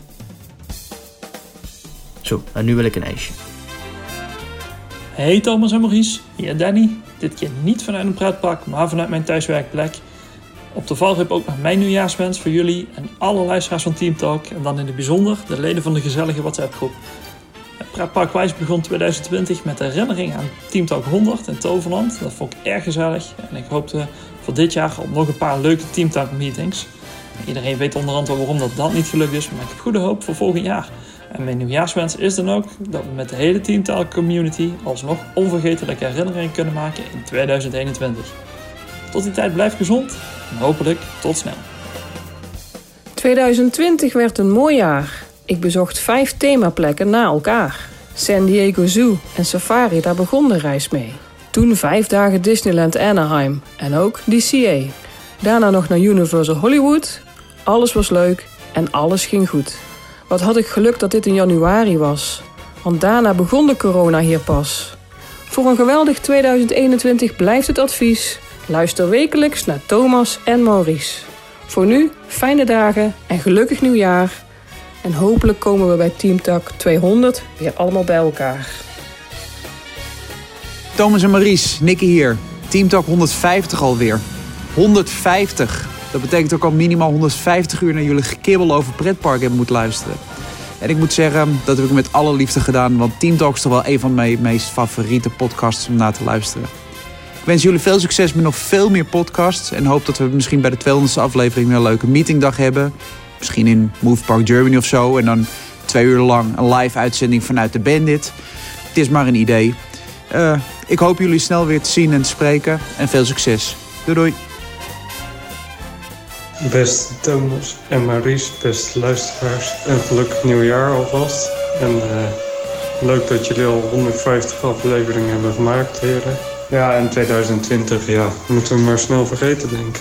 Zo, en nu wil ik een ijsje. Hey Thomas en Maurice, hier Danny. Dit keer niet vanuit een pretpark, maar vanuit mijn thuiswerkplek. Op de valreep ook nog mijn nieuwjaarswens voor jullie en alle luisteraars van Team Talk. En dan in het bijzonder de leden van de gezellige WhatsApp groep. Het Pretpark Wijs begon 2020 met de herinnering aan Team Talk 100 in Toverland. Dat vond ik erg gezellig en ik hoopte voor dit jaar op nog een paar leuke Team Talk meetings. Iedereen weet onder andere waarom dat, dat niet gelukt is, maar ik heb goede hoop voor volgend jaar. En mijn nieuwjaarswens is dan ook dat we met de hele Team Talk community alsnog onvergetelijke herinneringen kunnen maken in 2021. Tot die tijd blijf gezond en hopelijk tot snel. 2020 werd een mooi jaar. Ik bezocht vijf themaplekken na elkaar. San Diego Zoo en Safari, daar begon de reis mee. Toen vijf dagen Disneyland Anaheim en ook DCA. Daarna nog naar Universal Hollywood. Alles was leuk en alles ging goed. Wat had ik geluk dat dit in januari was. Want daarna begon de corona hier pas. Voor een geweldig 2021 blijft het advies. Luister wekelijks naar Thomas en Maurice. Voor nu, fijne dagen en gelukkig nieuwjaar. En hopelijk komen we bij TeamTalk 200 weer allemaal bij elkaar. Thomas en Maries, Nicky hier. Teamtalk 150 alweer. 150. Dat betekent ook al minimaal 150 uur naar jullie gekibbel over pretpark hebben moeten luisteren. En ik moet zeggen, dat heb ik met alle liefde gedaan, want Teamtalk is toch wel een van mijn meest favoriete podcasts om naar te luisteren. Ik wens jullie veel succes met nog veel meer podcasts en hoop dat we misschien bij de 200ste aflevering weer een leuke meetingdag hebben. Misschien in Move Park Germany of zo en dan twee uur lang een live uitzending vanuit de Bandit. Het is maar een idee. Eh, ik hoop jullie snel weer te zien en te spreken. En veel succes. Doei doei. Beste Thomas en Maries, beste luisteraars. En gelukkig nieuwjaar alvast. En eh, leuk dat jullie al 150 afleveringen hebben gemaakt, heren. Ja, en 2020, ja, moeten we maar snel vergeten, denk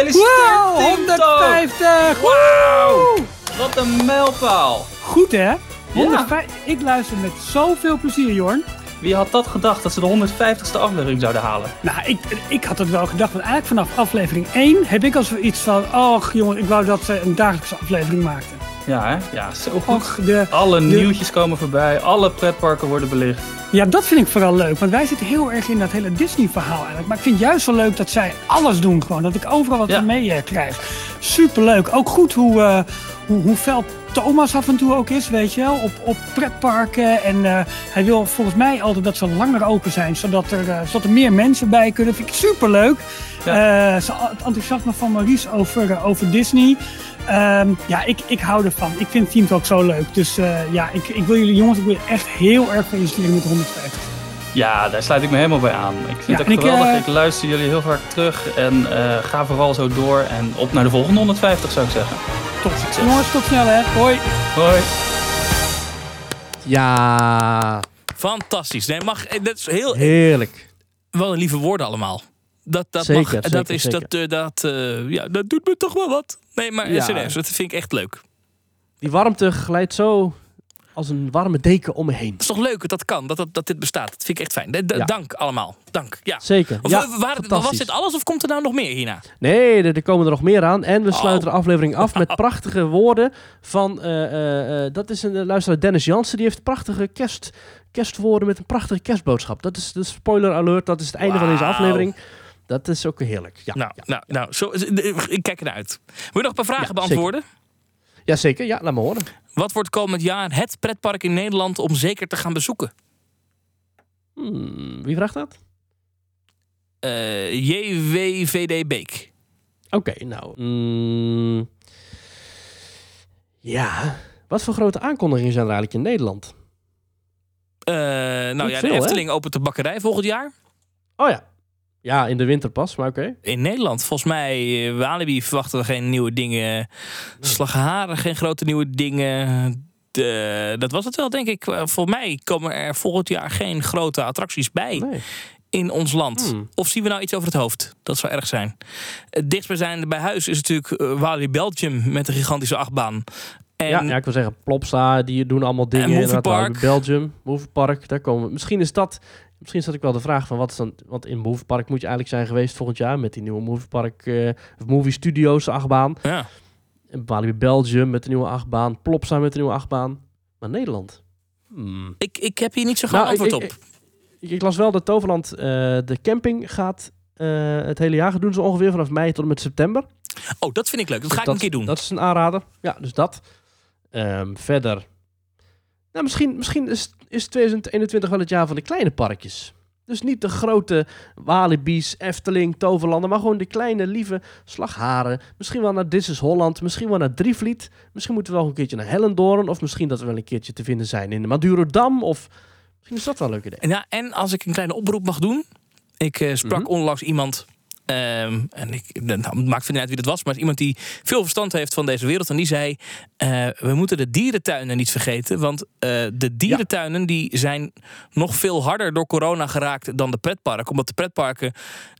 Gefeliciteerd, Wow, TeamTalk! 150! Wauw! Wat een mijlpaal! Goed hè? 105 Ik luister met zoveel plezier, Jorn. Wie had dat gedacht dat ze de 150ste aflevering zouden halen? Nou, ik, ik had het wel gedacht, want eigenlijk vanaf aflevering 1 heb ik al zoiets van... Och jongen, ik wou dat ze een dagelijkse aflevering maakten. Ja, hè? Ja, zo goed. Och, de, Alle de- nieuwtjes komen voorbij, alle pretparken worden belicht. Ja, dat vind ik vooral leuk. Want wij zitten heel erg in dat hele Disney-verhaal eigenlijk. Maar ik vind het juist zo leuk dat zij alles doen gewoon. Dat ik overal wat Ja. mee eh, krijg. Superleuk. Ook goed hoe, eh, hoe, hoe fel Thomas af en toe ook is, weet je wel. Op, op pretparken. En eh, hij wil volgens mij altijd dat ze langer open zijn. Zodat er, zodat er meer mensen bij kunnen. vind ik superleuk. Ja. Het enthousiasme van Maurice over, over Disney. Ehm, ja, ik, ik hou ervan. Ik vind Team ook zo leuk. Dus eh, ja, ik, ik wil jullie jongens ik wil je echt heel erg feliciteren met de 150. Ja, daar sluit ik me helemaal bij aan. Ik vind Ja, het ook ik, geweldig. eh, Ik luister jullie heel vaak terug en eh, ga vooral zo door. En op naar de volgende 150 zou ik zeggen. Tot Jongens, tot snel hè. Hoi. Hoi. Ja, Fantastisch. Nee, mag, dat is heel, heerlijk. wel een lieve woorden allemaal. Dat, dat Zeker, mag, dat zeker, is zeker. dat, dat, eh, ja, dat doet me toch wel wat. Nee, maar Ja. serieus, dat vind ik echt leuk. Die warmte glijdt zo als een warme deken om me heen. Het is toch leuk dat dat kan, dat, dat, dat dit bestaat. Dat vind ik echt fijn. Ja. Dank allemaal. Dank. Ja. Zeker. Of, ja, eh, waar, was dit alles of komt er nou nog meer hierna? Nee, er, er komen er nog meer aan. En we sluiten Oh. de aflevering af met prachtige woorden van... eh, dat is een luisteraar, Dennis Jansen. Die heeft prachtige kerst, kerstwoorden met een prachtige kerstboodschap. Dat is de spoiler alert. Dat is het einde van deze aflevering. Dat is ook heerlijk. Ja, nou, ja, nou, nou zo, ik kijk ernaar uit. Wil je nog een paar vragen Ja, beantwoorden? ja, zeker. Ja, laat me horen. Wat wordt komend jaar het pretpark in Nederland om zeker te gaan bezoeken? Hmm, wie vraagt dat? Eh, JWVD Beek. Oké, nou... mm, ja, wat voor grote aankondigingen zijn er eigenlijk in Nederland? Eh, nou Niet ja, veel, de hè? Efteling opent de bakkerij volgend jaar. Oh ja. Ja, in de winter pas, maar oké. In Nederland, volgens mij, eh, Walibi verwachten we geen nieuwe dingen. Slagharen, geen grote nieuwe dingen. De, dat was het wel, denk ik. Eh, Voor mij komen er volgend jaar geen grote attracties bij Nee. in ons land. Hmm. Of zien we nou iets over het hoofd? Dat zou erg zijn. Het dichtstbijzijnde bij huis is natuurlijk eh, Walibi Belgium met een gigantische achtbaan. En ja, ja, ik wil zeggen, Plopsa, die doen allemaal dingen. Movie inderdaad, Park. Walibi Belgium, Movie Park, daar komen we. Misschien is dat... Misschien is dat ook wel de vraag van wat is dan... Want in Movie Park moet je eigenlijk zijn geweest volgend jaar... met die nieuwe Movie Park... eh, of Movie Studios achtbaan. ja. En Walibi Belgium met de nieuwe achtbaan. Plopsa met de nieuwe achtbaan. Maar Nederland? Hmm. ik, ik heb hier niet zo gauw Nou, ik- antwoord ik- op. Ik, ik las wel dat Toverland eh, de camping gaat... eh, het hele jaar gaan doen ze ongeveer vanaf mei tot en met september. Oh, dat vind ik leuk. Dat ga ik dat, een keer doen. Dat is een aanrader. Ja, dus dat. Ehm, verder. Nou, misschien, misschien is, is 2021 wel het jaar van de kleine parkjes. Dus niet de grote Walibi's, Efteling, Toverlanden, maar gewoon de kleine, lieve slagharen. Misschien wel naar This is Holland, misschien wel naar Drievliet. Misschien moeten we wel een keertje naar Hellendoorn. Of misschien dat we wel een keertje te vinden zijn in de Madurodam. Of misschien is dat wel een leuk idee. En Ja, en als ik een kleine oproep mag doen. Ik eh, sprak Mhm. onlangs iemand. Ehm, en ik nou, het maakt niet uit wie dat was. Maar iemand die veel verstand heeft van deze wereld. En die zei. eh, we moeten de dierentuinen niet vergeten. Want eh, de dierentuinen die zijn nog veel harder door corona geraakt dan de pretparken. Omdat de pretparken.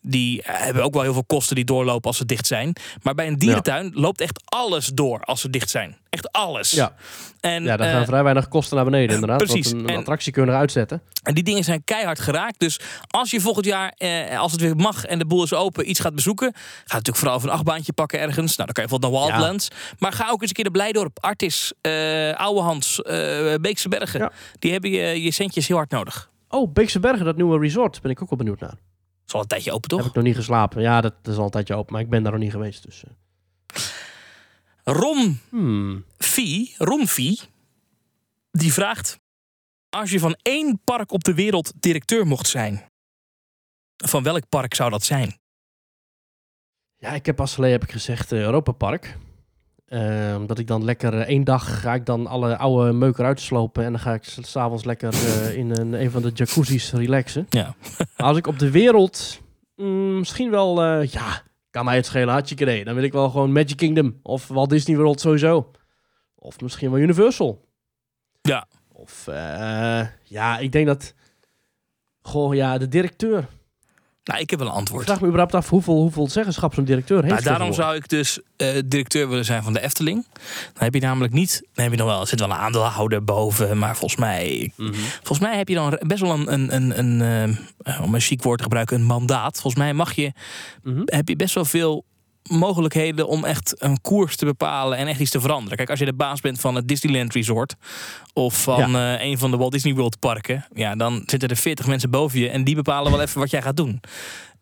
die eh, hebben ook wel heel veel kosten die doorlopen als ze dicht zijn. Maar bij een dierentuin loopt echt alles door als ze dicht zijn. Echt alles. Ja, En, ja daar gaan vrij weinig kosten naar beneden inderdaad. precies. Een, een En- attractie kunnen uitzetten. En die dingen zijn keihard geraakt. Dus als je volgend jaar, eh, als het weer mag en de boel is open iets gaat bezoeken, ga natuurlijk vooral even een achtbaantje pakken ergens. Nou, dan kan je bijvoorbeeld naar Wildlands. Maar ga ook eens een keer naar Blijdorp, Artis, eh Ouwehans, eh Beekse Bergen. Ja. Die hebben je, je centjes heel hard nodig. Oh, Beekse Bergen, dat nieuwe resort, ben ik ook wel benieuwd naar. Is al een tijdje open, toch? Heb ik nog niet geslapen. Ja, dat, dat is al een tijdje open, maar ik ben daar nog niet geweest. Dus, eh. Ron Hmm. Die vraagt... Als je van één park op de wereld directeur mocht zijn... Van welk park zou dat zijn? Ja, ik heb pas geleden heb ik gezegd eh, Europa Park. Ehm, dat ik dan lekker eh, één dag ga ik dan alle oude meuk eruit slopen. En dan ga ik s- s'avonds lekker eh, in een, een van de jacuzzi's relaxen. Ja. Maar als ik op de wereld mm, misschien wel, ja, kan mij het schelen, had je idee. Dan wil ik wel gewoon Magic Kingdom of Walt Disney World sowieso. Of misschien wel Universal. Ja. Of, ja, ik denk dat, goh, ja, de directeur. Nou, ik heb wel een Ik antwoord. vraag me überhaupt af hoeveel, hoeveel zeggenschap zo'n directeur heeft. Nou, daarom zou ik dus eh, directeur willen zijn van de Efteling. Dan heb je namelijk niet... Dan heb je nog wel... Er zit wel een aandeelhouder boven. Maar volgens mij... Mhm. Volgens mij heb je dan best wel een... een, een, een eh, om een chic woord te gebruiken... Een mandaat. Volgens mij mag je... Mhm. Heb je best wel veel mogelijkheden om echt een koers te bepalen en echt iets te veranderen. Kijk, als je de baas bent van het Disneyland Resort of van eh, een van de Walt Disney World parken, ja, dan zitten er 40 mensen boven je en die bepalen wel even wat jij gaat doen.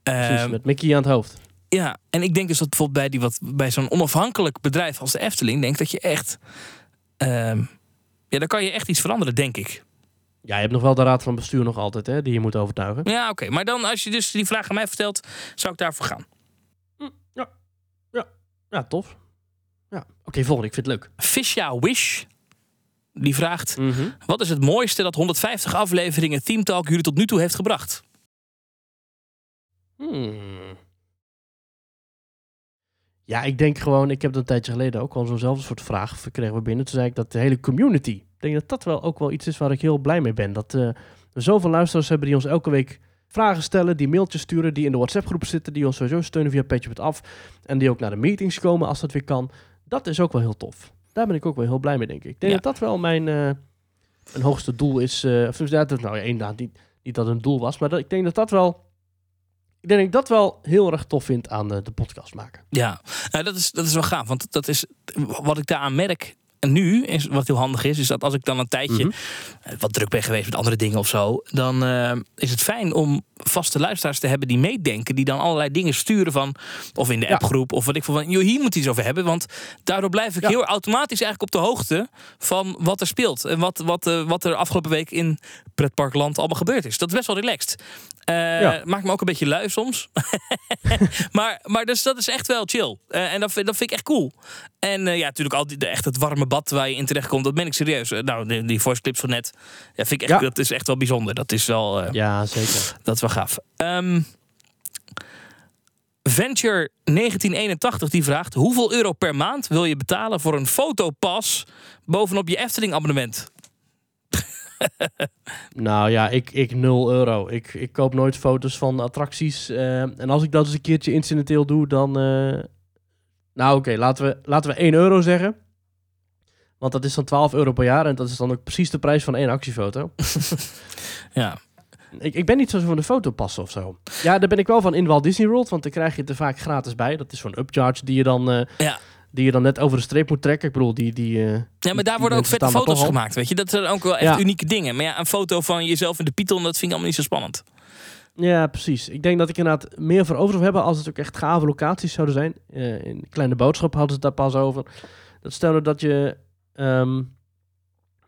Precies, Ehm, met Mickey aan het hoofd. ja, en ik denk dus dat bijvoorbeeld bij, die wat, bij zo'n onafhankelijk bedrijf als de Efteling, denk dat je echt. ehm, ja, dan kan je echt iets veranderen, denk ik. Ja, je hebt nog wel de raad van bestuur nog altijd, hè, die je moet overtuigen. Ja, oké. Maar dan, als je dus die vraag aan mij vertelt, zou ik daarvoor gaan. Ja, tof. Ja. Oké, volgende. Ik vind het leuk. Fisha Wish, die vraagt: Mhm. Wat is het mooiste dat 150 afleveringen Team Talk jullie tot nu toe heeft gebracht? Hmm. Ja, ik denk gewoon, ik heb dat een tijdje geleden ook al zo'nzelfde soort vraag gekregen we binnen. Toen zei ik dat de hele community, ik denk dat dat wel ook wel iets is waar ik heel blij mee ben. Dat eh, we zoveel luisteraars hebben die ons elke week vragen stellen, die mailtjes sturen, die in de WhatsApp groep zitten, die ons sowieso steunen via Petje af en die ook naar de meetings komen als dat weer kan. Dat is ook wel heel tof. Daar ben ik ook wel heel blij mee, denk ik. Ik denk Ja. dat dat wel mijn, eh, mijn hoogste doel is. eh of ja, dat, nou ja, inderdaad, niet, niet dat het een doel was, maar dat, ik denk dat dat wel ik denk dat ik dat wel heel erg tof vind aan de, de podcast maken. Ja, nou, dat, is, dat is wel gaaf. Want dat is wat ik daaraan merk. En nu, is, wat heel handig is, is dat als ik dan een tijdje Mhm. eh, wat druk ben geweest met andere dingen of zo, dan eh, is het fijn om vaste luisteraars te hebben die meedenken, die dan allerlei dingen sturen van, of in de Ja. appgroep, of wat ik van, joh, hier moet iets over hebben. Want daardoor blijf ik Ja. heel automatisch eigenlijk op de hoogte van wat er speelt. En wat, wat, eh, wat er afgelopen week in pretparkland allemaal gebeurd is. Dat is best wel relaxed. Ja. Maakt me ook een beetje lui soms. maar maar dus, dat is echt wel chill. En dat, vind- dat vind ik echt cool. En ja, natuurlijk al die, de, echt het warme bad waar je in terecht komt, dat ben ik serieus. Eh, nou, die, die voice clips van net, ja, vind ik echt, Ja. dat is echt wel bijzonder. Dat is wel, eh, Ja, zeker. dat is wel gaaf. Ehm, Venture 1981 die vraagt: hoeveel euro per maand wil je betalen voor een fotopas bovenop je Efteling abonnement? Nou ja, ik, ik 0 euro. Ik, ik koop nooit foto's van attracties. eh, en als ik dat eens een keertje incidenteel doe, dan... Nou oké, laten, we, laten we 1 euro zeggen. Want dat is dan 12 euro per jaar. En dat is dan ook precies de prijs van één actiefoto. Ja, ik, ik ben niet zo van de fotopassen of zo. Ja, daar ben ik wel van in Walt Disney World. Want dan krijg je het er vaak gratis bij. Dat is zo'n upcharge die je dan... eh, ja. die je dan net over de streep moet trekken. Ik bedoel, die... die eh, Ja, maar daar worden ook vette foto's gemaakt, weet je. Dat zijn ook wel echt Ja. unieke dingen. Maar ja, een foto van jezelf in de Python, dat vind ik allemaal niet zo spannend. Ja, precies. Ik denk dat ik inderdaad meer voor over zou hebben als het ook echt gave locaties zouden zijn. Eh, in Kleine Boodschap hadden ze het daar pas over. Dat stelde dat je ehm,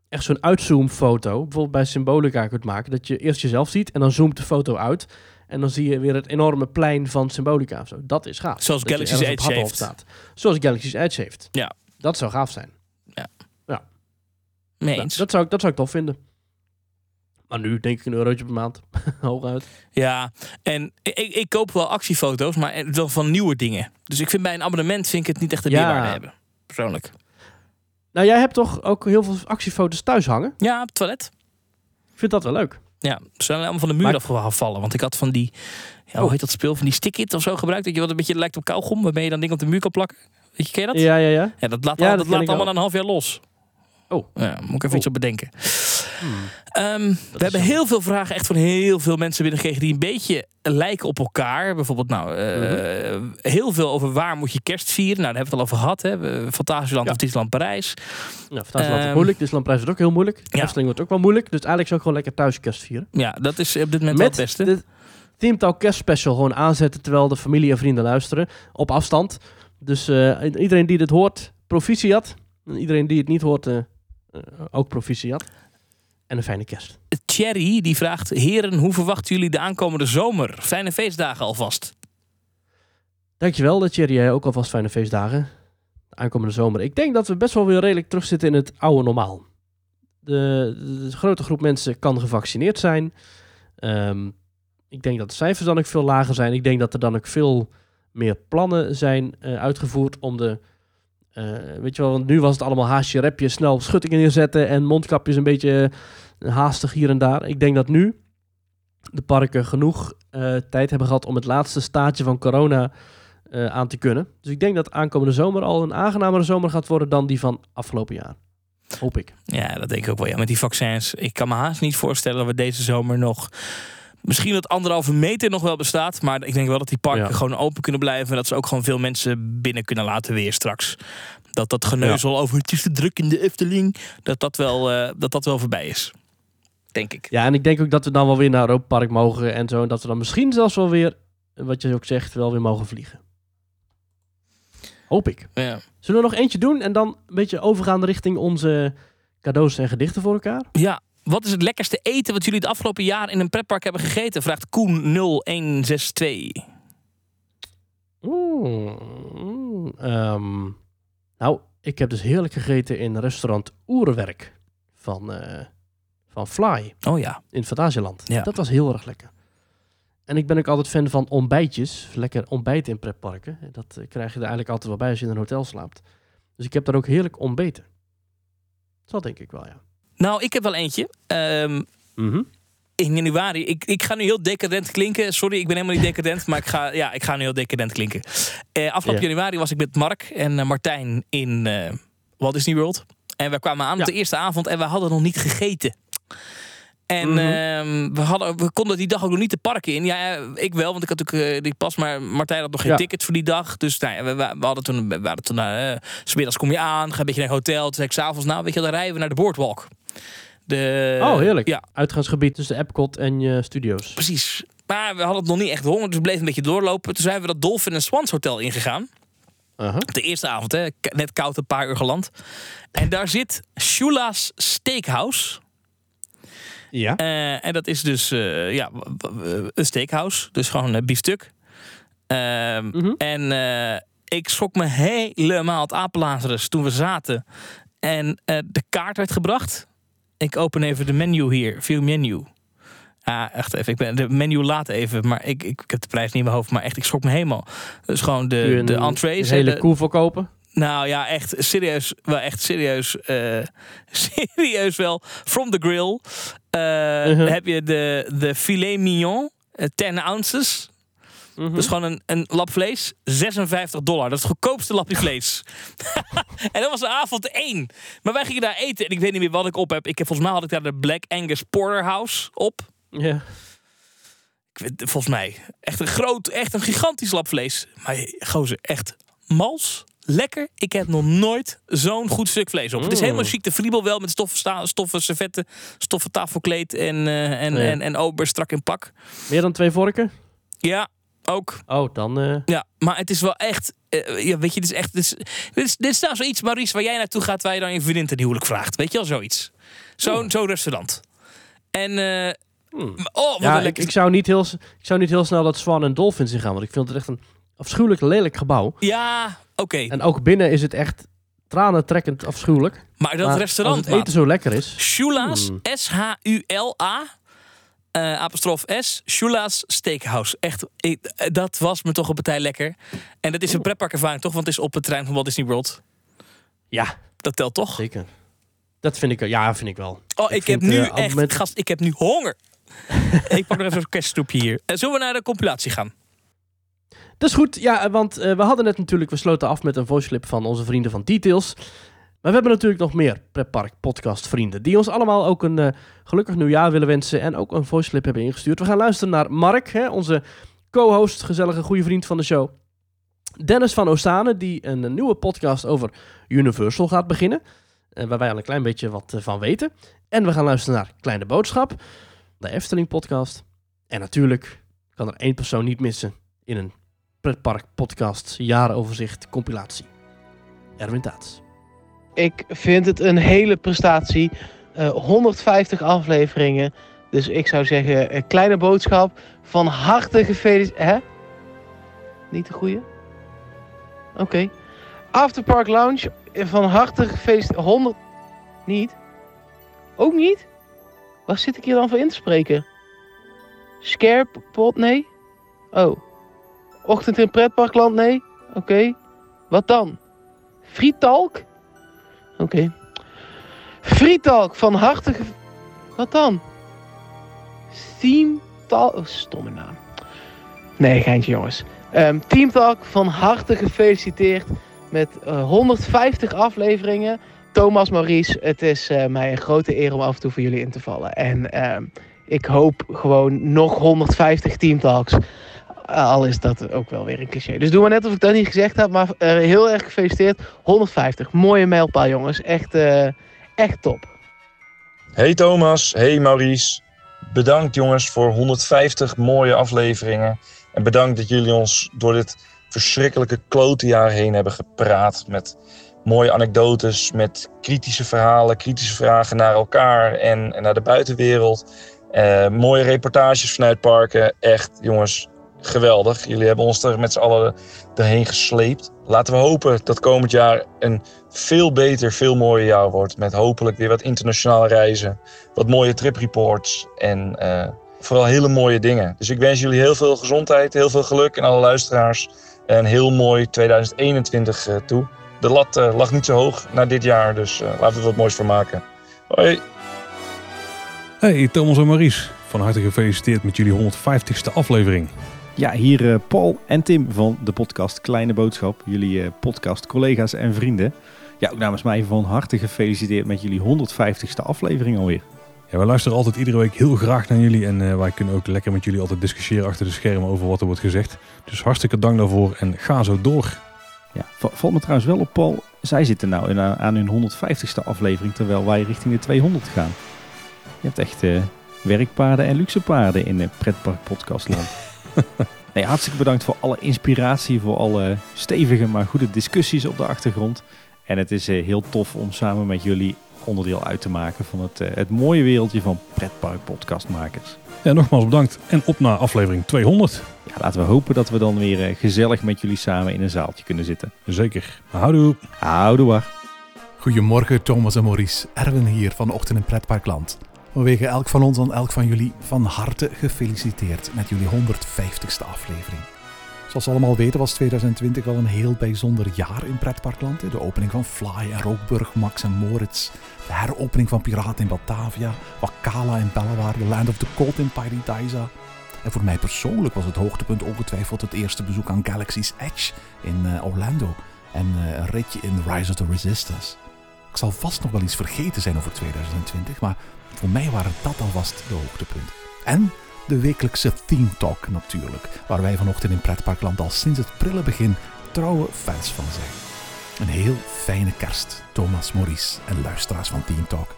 echt zo'n uitzoomfoto, bijvoorbeeld bij Symbolica kunt maken. Dat je eerst jezelf ziet en dan zoomt de foto uit. En dan zie je weer het enorme plein van Symbolica of zo. Dat is gaaf. Zoals Dat Galaxy's Edge heeft. Staat. Zoals Galaxy's Edge heeft. Ja. Dat zou gaaf zijn. Mee Nou, eens. dat, zou ik, dat zou ik tof vinden. Maar nu denk ik een eurotje per maand. Hooguit. Ja, en ik, ik koop wel actiefoto's, maar wel van nieuwe dingen. Dus ik vind bij een abonnement vind ik het niet echt de Ja. meerwaarde hebben. Persoonlijk. Nou, jij hebt toch ook heel veel actiefoto's thuis hangen? Ja, op het toilet. Ik vind dat wel leuk. Ja, ze zijn allemaal van de muur Maar- afgevallen. Want ik had van die, ja, hoe Oh. heet dat speel? Van die stick-it of zo gebruikt. Dat je wat een beetje lijkt op kauwgom. Waarmee je dan dingen op de muur kan plakken. Weet je, ken je dat? Ja, ja, ja. Ja, dat laat, Ja, al- dat laat allemaal na een half jaar los. Oh. Ja, moet ik even Oh. iets op bedenken. Ehm, we hebben heel veel vragen echt van heel veel mensen binnengekregen die een beetje lijken op elkaar. Bijvoorbeeld, nou, eh, heel veel over waar moet je kerst vieren. Nou, daar hebben we het al over gehad. Hè. Fantasieland of Disneyland Parijs. Ja, Fantasieland is Ehm, moeilijk. Disneyland Prijs wordt ook heel moeilijk. De Efteling wordt ook wel moeilijk. Dus eigenlijk zou ik gewoon lekker thuis kerst vieren. Ja, dat is op dit moment Met het beste. de Team Talk Kerst Special gewoon aanzetten terwijl de familie en vrienden luisteren. Op afstand. Dus eh, iedereen die dit hoort, proficiat. En iedereen die het niet hoort, eh, ook proficiat. En een fijne kerst. Thierry die vraagt: Heren, hoe verwachten jullie de aankomende zomer? Fijne feestdagen alvast. Dankjewel, dat Thierry. Jij ook alvast fijne feestdagen. De aankomende zomer. Ik denk dat we best wel weer redelijk terugzitten in het oude normaal. De, de grote groep mensen kan gevaccineerd zijn. Ehm, ik denk dat de cijfers dan ook veel lager zijn. Ik denk dat er dan ook veel meer plannen zijn eh, uitgevoerd om de... eh, weet je wel, want nu was het allemaal haasje, repje, snel schuttingen neerzetten en mondkapjes een beetje eh, haastig hier en daar. Ik denk dat nu de parken genoeg eh, tijd hebben gehad om het laatste staatje van corona aan te kunnen. Dus ik denk dat aankomende zomer al een aangenamere zomer gaat worden dan die van afgelopen jaar. Hoop ik. Ja, dat denk ik ook wel. Ja, met die vaccins. Ik kan me haast niet voorstellen dat we deze zomer nog. Misschien dat anderhalve meter nog wel bestaat. Maar ik denk wel dat die parken Ja. gewoon open kunnen blijven. En dat ze ook gewoon veel mensen binnen kunnen laten weer straks. Dat dat geneuzel over het is te druk in de Efteling. Dat dat wel, eh, dat dat wel voorbij is. Denk ik. Ja, en ik denk ook dat we dan wel weer naar Europa Park mogen en zo. En dat we dan misschien zelfs wel weer, wat je ook zegt, wel weer mogen vliegen. Hoop ik. Ja. Zullen we nog eentje doen en dan een beetje overgaan richting onze cadeaus en gedichten voor elkaar? Ja, wat is het lekkerste eten wat jullie het afgelopen jaar in een pretpark hebben gegeten? Vraagt Koen0162. Oeh, mm, ehm, nou, ik heb dus heerlijk gegeten in restaurant Oerwerk van, eh, van Fly Oh ja. in Fantasieland. Ja. Dat was heel erg lekker. En ik ben ook altijd fan van ontbijtjes. Lekker ontbijten in pretparken. Dat eh, krijg je er eigenlijk altijd wel bij als je in een hotel slaapt. Dus ik heb daar ook heerlijk ontbeten. Dat denk ik wel, ja. Nou, ik heb wel eentje. Ehm, Mhm. in januari. Ik, ik ga nu heel decadent klinken. Sorry, ik ben helemaal niet decadent. maar ik ga, ja, ik ga nu heel decadent klinken. Eh, afgelopen Ja. januari was ik met Mark en eh, Martijn in eh Walt Disney World. En we kwamen aan op de eerste avond en we hadden nog niet gegeten. En Mhm. ehm, we, hadden, we konden die dag ook nog niet de parken in. Ja, eh, ik wel, want ik had natuurlijk eh, die pas. Maar Martijn had nog geen Ja. ticket voor die dag. Dus nou, ja, we, hadden toen, we hadden toen uh, smiddags kom je aan, ga een beetje naar een hotel. Toen zei ik s'avonds, nou weet je, dan rijden we naar de Boardwalk. De, oh, heerlijk. Ja, Uitgaansgebied tussen Epcot en je studio's. Precies. Maar we hadden het nog niet echt honger, dus we bleven een beetje doorlopen. Toen zijn we dat Dolphin and Swans Hotel ingegaan. Aha. De eerste avond, hè. Net koud, een paar uur geland. En daar zit Shula's Steakhouse. Ja. Eh, en dat is dus eh, ja, een steakhouse. Dus gewoon een biefstuk. Ehm, Mhm. En eh, ik schrok me helemaal het apenlazerus toen we zaten. En eh, de kaart werd gebracht. Ik open even de menu hier. View menu. Ah, echt even. Ik ben de menu laat even. Maar ik, ik, ik heb de prijs niet in mijn hoofd. Maar echt, ik schrok me helemaal. Dus gewoon de, de entrees. Een hele koe verkopen. Nou ja, echt serieus. Wel echt serieus. eh, serieus wel. From the grill. eh, Mhm. Heb je de, de filet mignon. eh, 10 ounces. Mhm. Dus gewoon een, een lap vlees. 56 dollar. Dat is het goedkoopste lapje vlees. en dat was de avond één. Maar wij gingen daar eten. En ik weet niet meer wat ik op heb. Ik heb, volgens mij had ik daar de Black Angus Porterhouse op. Ja. Ik weet, volgens mij. Echt een groot, echt een gigantisch lap vlees. Maar gozer, echt mals. Lekker. Ik heb nog nooit zo'n goed stuk vlees op. Het is Mm. helemaal chic de friebel wel met stoffen, stoffen servetten, stoffen tafelkleed en, eh, en, Ja. en, en ober strak in pak. Meer dan twee vorken? Ja, ook. Oh, dan... eh, Ja, maar het is wel echt. eh, ja, weet je, dit is echt. Dit is, dit is, dit is nou zoiets, Maurice, waar jij naartoe gaat, waar je dan je vriendin ten huwelijk vraagt. Weet je al zoiets? Zo'n zo'n restaurant. En. Hmm. Oh, wat ja, ik, zou niet heel, ik zou niet heel snel dat Swan en Dolphins in gaan. Want ik vind het echt een afschuwelijk lelijk gebouw. Ja, oké. En ook binnen is het echt tranentrekkend afschuwelijk. Maar dat Maar restaurant, Als het eten zo lekker is. Shula's, Hmm. S-H-U-L-A. eh apostrof S, Shula's Steakhouse. Echt, ik- eh, dat was me toch een partij lekker. En dat is een pretparkervaring toch? Want het is op het terrein van Walt Disney World. Ja, Dat telt toch? zeker. Dat vind ik, ja, vind ik wel. Oh, ik, Ik heb nu eh, echt, moment- gast, ik heb nu honger. ik pak nog even een kerststroepje hier. Eh, zullen we naar de compilatie gaan? Dat is goed, ja, want eh, we hadden net natuurlijk, we sloten af met een voice clip van onze vrienden van Details. Maar we hebben natuurlijk nog meer Pretpark podcast vrienden. Die ons allemaal ook een eh, gelukkig nieuwjaar willen wensen. En ook een voice clip hebben ingestuurd. We gaan luisteren naar Mark, hè, onze co-host, gezellige goede vriend van de show. Dennis van Oostane, die een, nieuwe podcast over Universal gaat beginnen. eh, waar wij al een klein beetje wat van weten. En we gaan luisteren naar Kleine Boodschap, de Efteling podcast. En natuurlijk kan er één persoon niet missen in een pretpark podcast jarenoverzicht compilatie. Erwin Taats. Ik vind het een hele prestatie. Eh, 150 afleveringen. Dus ik zou zeggen, een kleine boodschap. Van harte gefeliciteerd. Hè? Niet de goede? Oké. Afterpark Lounge. eh, Van harte gefeliciteerd. 100. Niet? Ook niet? Waar zit ik hier dan voor in te spreken? Scarepot? Nee? Oh. Ochtend in pretparkland? Nee? Oké. Wat dan? Frietalk? Oké. Frietalk, van harte... Wat dan? Teamtalk... Oh, stomme naam. Nee, geintje jongens. Ehm Teamtalk, van harte gefeliciteerd met eh, 150 afleveringen. Thomas, Maurice, het is eh, mij een grote eer om af en toe voor jullie in te vallen. En ehm, ik hoop gewoon nog 150 Teamtalks. Al is dat ook wel weer een cliché. Dus doe maar net of ik dat niet gezegd heb. Maar eh, heel erg gefeliciteerd. 150. Mooie mijlpaal, jongens. Echt, eh, echt top. Hey Thomas, hey Maurice. Bedankt jongens voor 150 mooie afleveringen. En bedankt dat jullie ons door dit verschrikkelijke klote jaar heen hebben gepraat. Met mooie anekdotes, met kritische verhalen, kritische vragen naar elkaar en, en naar de buitenwereld. Eh, mooie reportages vanuit parken. Echt jongens, geweldig. Jullie hebben ons er met z'n allen erheen gesleept. Laten we hopen dat komend jaar een veel beter, veel mooier jaar wordt. Met hopelijk weer wat internationale reizen, wat mooie tripreports en eh, vooral hele mooie dingen. Dus ik wens jullie heel veel gezondheid, heel veel geluk en alle luisteraars. Een heel mooi 2021 eh, toe. De lat eh, lag niet zo hoog na dit jaar, dus laten we er wat moois van maken. Hoi! Hey Thomas en Maurice, van harte gefeliciteerd met jullie 150ste aflevering. Ja, hier eh, Paul en Tim van de podcast Kleine Boodschap. Jullie eh, podcast collega's en vrienden. Ja, ook namens mij van harte gefeliciteerd met jullie 150ste aflevering alweer. Ja, wij luisteren altijd iedere week heel graag naar jullie en eh, wij kunnen ook lekker met jullie altijd discussiëren achter de schermen over wat er wordt gezegd. Dus hartstikke dank daarvoor en ga zo door. Ja, va- valt me trouwens wel op, Paul. Zij zitten nou in, aan hun 150ste aflevering, terwijl wij richting de 200 gaan. Je hebt echt eh, werkpaarden en luxe paarden in de pretpark podcastland. nee, hartstikke bedankt voor alle inspiratie, voor alle stevige maar goede discussies op de achtergrond. En het is eh, heel tof om samen met jullie onderdeel uit te maken van het, eh, het mooie wereldje van pretpark podcastmakers. Ja, nogmaals bedankt en op naar aflevering 200. Ja, laten we hopen dat we dan weer eh, gezellig met jullie samen in een zaaltje kunnen zitten. Zeker. Houdoe. Houdoe. Goedemorgen Thomas en Maurice. Erwin hier van Ochtend in Pretparkland. We wegen elk van ons en elk van jullie van harte gefeliciteerd met jullie 150ste aflevering. Zoals we allemaal weten was 2020 wel een heel bijzonder jaar in Pretparkland. De opening van Fly en Rookburg, Max en Moritz. De heropening van Piraten in Batavia. Wakala in Bellewaarde. The Land of the Cold in Paradisa. En voor mij persoonlijk was het hoogtepunt ongetwijfeld het eerste bezoek aan Galaxy's Edge in eh, Orlando. En eh, een ritje in Rise of the Resistance. Ik zal vast nog wel iets vergeten zijn over 2020, maar voor mij waren dat alvast de hoogtepunten. En de wekelijkse Theme Talk natuurlijk, waar wij vanochtend in Pretparkland al sinds het prille begin trouwe fans van zijn. Een heel fijne kerst, Thomas, Maurice en luisteraars van Theme Talk.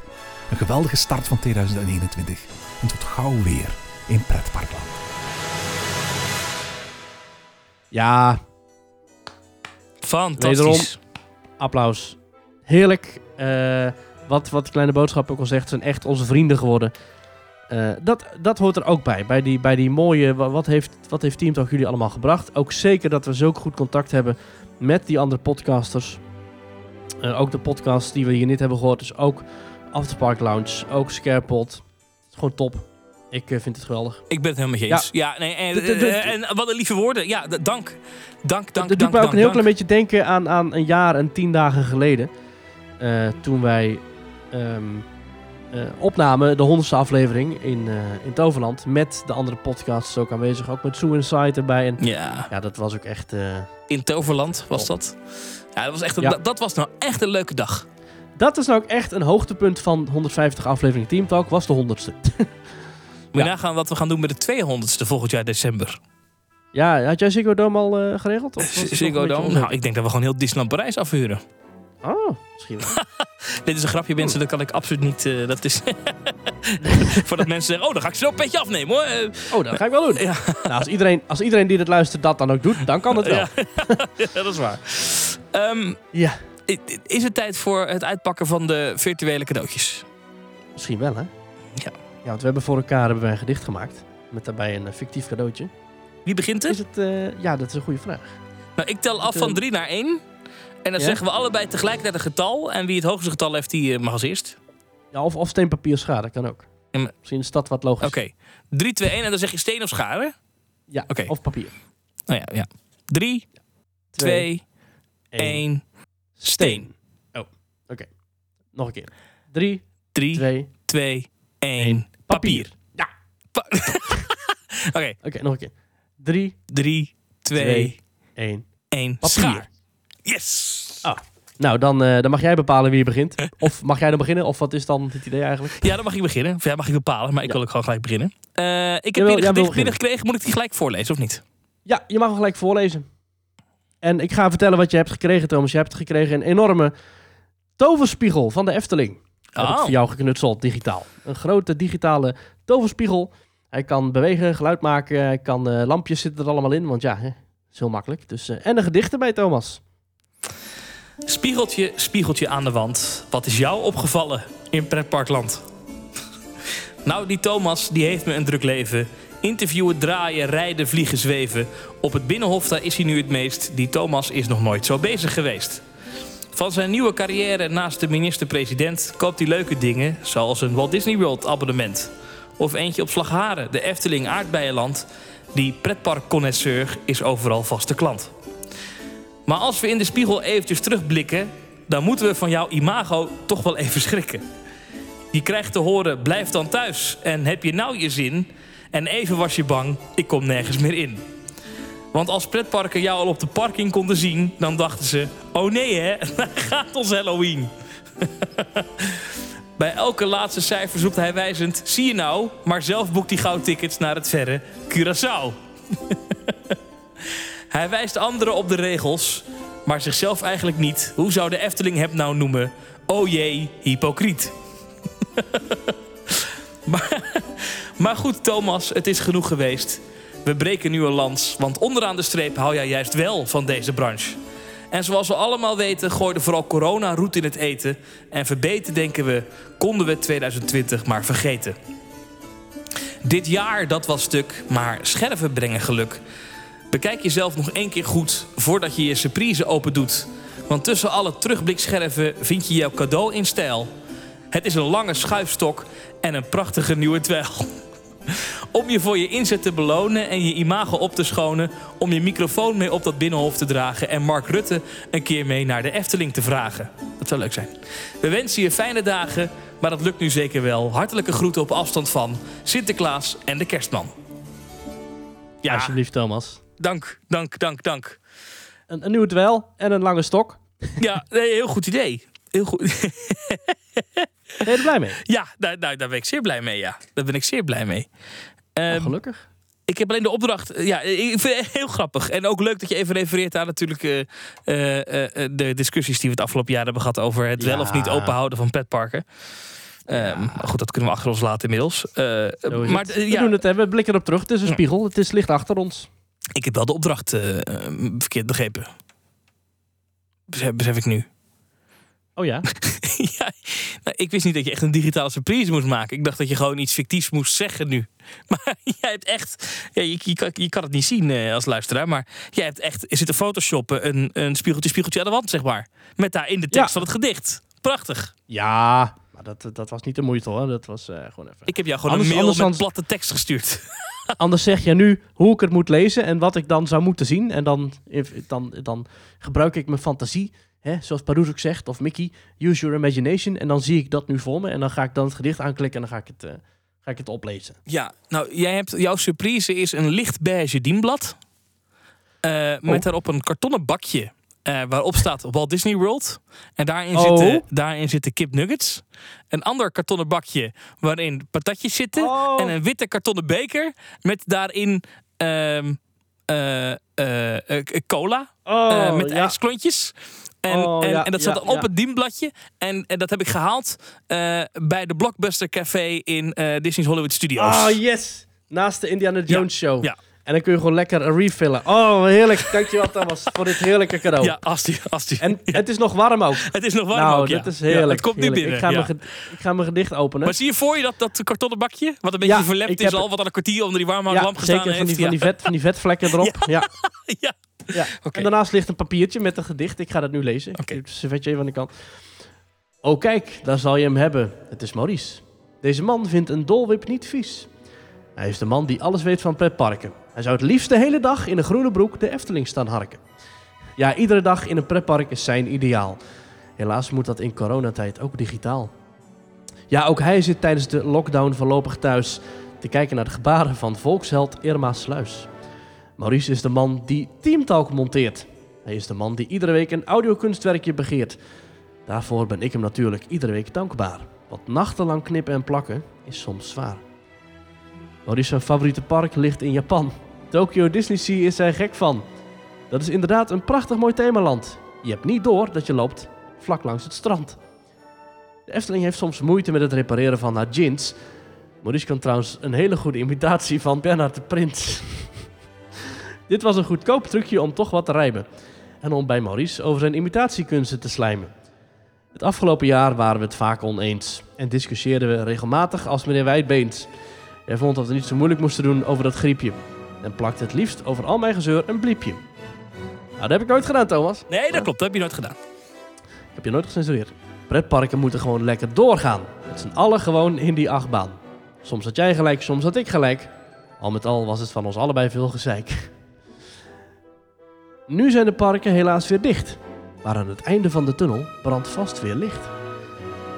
Een geweldige start van 2021 en tot gauw weer in Pretparkland. Ja, Fantastisch. Wederom, applaus. Heerlijk. Eh, wat, wat Kleine Boodschap ook al zegt, zijn echt onze vrienden geworden. Eh, dat, dat hoort er ook bij. Bij die, bij die mooie, wa- wat heeft, wat heeft Team Talk jullie allemaal gebracht? Ook zeker dat we zulk goed contact hebben met die andere podcasters. Eh, ook de podcast die we hier niet hebben gehoord. Dus ook Afterpark Lounge, ook Scarepot. Gewoon top. Ik eh, vind het geweldig. Ik ben het helemaal Ja. eens. Ja, nee, en, De- de- de- en wat een lieve woorden. Ja, dank. Dank, dank, dank, doet mij ook een heel dank. klein beetje denken aan, aan een jaar en tien dagen geleden. Toen wij ehm, eh, opnamen, de honderdste aflevering in, eh, in Toverland. Met de andere podcasts ook aanwezig. Ook met Sue Insight erbij. En Ja. ja, dat was ook echt... eh, In Toverland was dat. Ja, dat was, echt een, Ja. dat, was nou echt een leuke dag. dat is nou ook echt een hoogtepunt van 150 afleveringen Team Talk, was de 100ste. Moet je nagaan wat we gaan doen met de 200ste volgend jaar december. Ja, had jij Ziggo Dome al geregeld? Of Ziggo Dome? Nou, ik denk dat we gewoon heel Disneyland Parijs afhuren. Oh, misschien wel. Dit is een grapje, mensen. Dat kan ik absoluut niet. eh, dat is. Voordat mensen zeggen: Oh, dan ga ik zo een petje afnemen hoor. Eh, Oh, dat ga ik wel doen. Ja. Nou, als iedereen, als iedereen die dit luistert dat dan ook doet, dan kan het wel. Ja, ja, dat is waar. Ehm, Ja. i- i- Is het tijd voor het uitpakken van de virtuele cadeautjes? Misschien wel, hè? Ja. Ja, want we hebben voor elkaar hebben wij een gedicht gemaakt. Met daarbij een eh, fictief cadeautje. Wie begint er? Is het, eh, ja, dat is een goede vraag. Nou, ik tel af van 3 naar 1. En dan Ja? zeggen we allebei tegelijkertijd een getal. En wie het hoogste getal heeft, die eh, mag als eerst. Ja, of, of steen, papier, schade, kan ook. Misschien is dat wat logisch. Oké. 3, 2, 1 en dan zeg je steen of schade. Ja, Oké. of papier. Nou ja, ja. 3, 2, 1, steen. Oh, oké. Nog een keer. 3, 3, 2, 2, 1, papier. Ja. Pa- Oké. Oké, nog een keer. 3, 3, 2, 2, 1. 1, Papier. schaar. Yes! Ah. Nou, dan, eh, dan mag jij bepalen wie je begint. Of mag jij dan beginnen? Of wat is dan het idee eigenlijk? Ja, dan mag ik beginnen. Of ja, mag ik bepalen, maar ik wil ook gewoon gelijk beginnen. Eh, ik heb Jawel, hier een jij beginnen. binnengekregen. Moet ik die gelijk voorlezen of niet? Ja, je mag hem gelijk voorlezen. En ik ga vertellen wat je hebt gekregen, Thomas. Je hebt gekregen een enorme toverspiegel van de Efteling. Dat heb ik Oh. voor jou geknutseld, digitaal. Een grote digitale toverspiegel. Hij kan bewegen, geluid maken, hij kan eh, lampjes zitten er allemaal in, want ja, hè, is heel makkelijk. Dus, en een gedicht erbij, Thomas. Spiegeltje, spiegeltje aan de wand. Wat is jou opgevallen in pretparkland? nou, die Thomas, die heeft me een druk leven. Interviewen, draaien, rijden, vliegen, zweven. Op het Binnenhof, daar is hij nu het meest. Die Thomas is nog nooit zo bezig geweest. Van zijn nieuwe carrière naast de minister-president koopt hij leuke dingen, zoals een Walt Disney World abonnement. Of eentje op Slagharen, de Efteling Aardbeienland. Die pretparkconnoisseur is overal vaste klant. Maar als we in de spiegel eventjes terugblikken, dan moeten we van jouw imago toch wel even schrikken. Je krijgt te horen, blijf dan thuis en heb je nou je zin? En even was je bang, ik kom nergens meer in. Want als pretparken jou al op de parking konden zien, dan dachten ze: oh nee hè, gaat ons Halloween. Bij elke laatste cijfer zoekt hij wijzend: zie je nou, maar zelf boekt hij gauw tickets naar het verre Curaçao. Hij wijst anderen op de regels, maar zichzelf eigenlijk niet. Hoe zou de Efteling hem nou noemen? Oh jee, hypocriet. maar, maar goed, Thomas, het is genoeg geweest. We breken nu een lans, want onderaan de streep hou jij juist wel van deze branche. En zoals we allemaal weten, gooide vooral corona roet in het eten. En verbeten, denken we, konden we 2020 maar vergeten. Dit jaar, dat was stuk, maar scherven brengen geluk. Bekijk jezelf nog één keer goed voordat je je surprise open doet. Want tussen alle terugblikscherven vind je jouw cadeau in stijl. Het is een lange schuifstok en een prachtige nieuwe twijl. Om je voor je inzet te belonen en je imago op te schonen. Om je microfoon mee op dat binnenhof te dragen. En Mark Rutte een keer mee naar de Efteling te vragen. Dat zou leuk zijn. We wensen je fijne dagen, maar dat lukt nu zeker wel. Hartelijke groeten op afstand van Sinterklaas en de Kerstman. Ja, Alsjeblieft, Thomas. Dank, dank, dank, dank. Een, een nieuwe dweil en een lange stok. Ja, nee, heel goed idee. Heel goed. Ben je er blij mee? Ja, daar, daar, daar ben ik zeer blij mee. Ja. Daar ben ik zeer blij mee. Ehm, gelukkig. Ik heb alleen de opdracht. Ja, ik vind het heel grappig. En ook leuk dat je even refereert aan natuurlijk eh, eh, eh, de discussies die we het afgelopen jaar hebben gehad over het wel Ja. of niet openhouden van petparken. Ehm, maar goed, dat kunnen we achter ons laten inmiddels. Eh, maar eh, We ja, doen het, hè. we blikken erop terug. Het is een Ja. spiegel, het is licht achter ons. Ik heb wel de opdracht eh, eh, verkeerd begrepen. Besef, besef ik nu. Oh ja? ja, nou, ik wist niet dat je echt een digitale surprise moest maken. Ik dacht dat je gewoon iets fictiefs moest zeggen nu. Maar jij hebt echt... Ja, je, je, kan, je kan het niet zien eh, als luisteraar, maar jij hebt echt... Er zit een photoshoppen, een, een spiegeltje, spiegeltje aan de wand, zeg maar. Met daar in de tekst Ja. van het gedicht. Prachtig. Ja, dat, dat was niet de moeite hoor. Dat was eh, gewoon even. Ik heb jou gewoon Anders- een mail anders met platte tekst gestuurd. Anders zeg je nu hoe ik het moet lezen en wat ik dan zou moeten zien. En dan, dan, dan gebruik ik mijn fantasie. Hè, zoals Paroes ook zegt, of Mickey, use your imagination. En dan zie ik dat nu voor me. En dan ga ik dan het gedicht aanklikken en dan ga ik het, eh, ga ik het oplezen. Ja, nou, jij hebt, jouw surprise is een licht beige dienblad. Eh, Met Oh. daarop een kartonnen bakje eh, waarop staat Walt Disney World. En daarin, Oh. zitten, daarin zitten kip nuggets. Een ander kartonnen bakje waarin patatjes zitten. Oh. En een witte kartonnen beker met daarin ehm, eh, eh, cola. Oh, met ja. ijsklontjes. En, Oh, en, ja, en dat ja, zat op ja. het dienbladje. En, en dat heb ik gehaald eh, bij de Blockbuster Café in Disney's Hollywood Studios. Oh, yes. Naast de Indiana Jones show. Ja. En dan kun je gewoon lekker refillen. Oh, heerlijk. Dankjewel Thomas voor dit heerlijke cadeau. Ja, als die, als die. En het is nog warm ook. Het is nog warm nou, ook, ja. dat is Ja, heerlijk. het komt heerlijk. binnen, Ik ga, mijn, ik ga mijn gedicht openen. Maar zie je voor je dat, dat kartonnen bakje? Wat een beetje verlept ik is al, wat al een kwartier onder die warmhoudlamp ja, gestaan zeker van die, heeft. van, die ja. vet, van die vetvlekken erop. Ja. ja. Ja. En daarnaast ligt een papiertje met een gedicht. Ik ga dat nu lezen. Ik heb het servetje even aan de kant. Oh kijk, daar zal je hem hebben. Het is Maurice. Deze man vindt een dolwip niet vies. Hij is de man die alles weet van pretparken. Hij zou het liefst de hele dag in een groene broek de Efteling staan harken. Ja, iedere dag in een pretpark is zijn ideaal. Helaas moet dat in coronatijd ook digitaal. Ja, ook hij zit tijdens de lockdown voorlopig thuis te kijken naar de gebaren van volksheld Irma Sluis. Maurice is de man die Teamtalk monteert. Hij is de man die iedere week een audiokunstwerkje begeert. Daarvoor ben ik hem natuurlijk iedere week dankbaar. Want nachtenlang knippen en plakken is soms zwaar. Maurice zijn favoriete park ligt in Japan. Tokyo Disney Sea is hij gek van. Dat is inderdaad een prachtig mooi themaland. Je hebt niet door dat je loopt vlak langs het strand. De Efteling heeft soms moeite met het repareren van haar jeans. Maurice kan trouwens een hele goede imitatie van Bernard de Prins. Dit was een goedkoop trucje om toch wat te rijmen. En om bij Maurice over zijn imitatiekunsten te slijmen. Het afgelopen jaar waren we het vaak oneens. En discussieerden we regelmatig als meneer Wijdbeens. Hij vond dat we niet zo moeilijk moesten doen over dat griepje. En plakte het liefst over al mijn gezeur een bliepje. Nou, dat heb ik nooit gedaan, Thomas. Nee, dat klopt. Dat heb je nooit gedaan. Ik heb je nooit gecensureerd. Pretparken moeten gewoon lekker doorgaan. Met z'n allen gewoon in die achtbaan. Soms had jij gelijk, soms had ik gelijk. Al met al was het van ons allebei veel gezeik. Nu zijn de parken helaas weer dicht. Maar aan het einde van de tunnel brandt vast weer licht.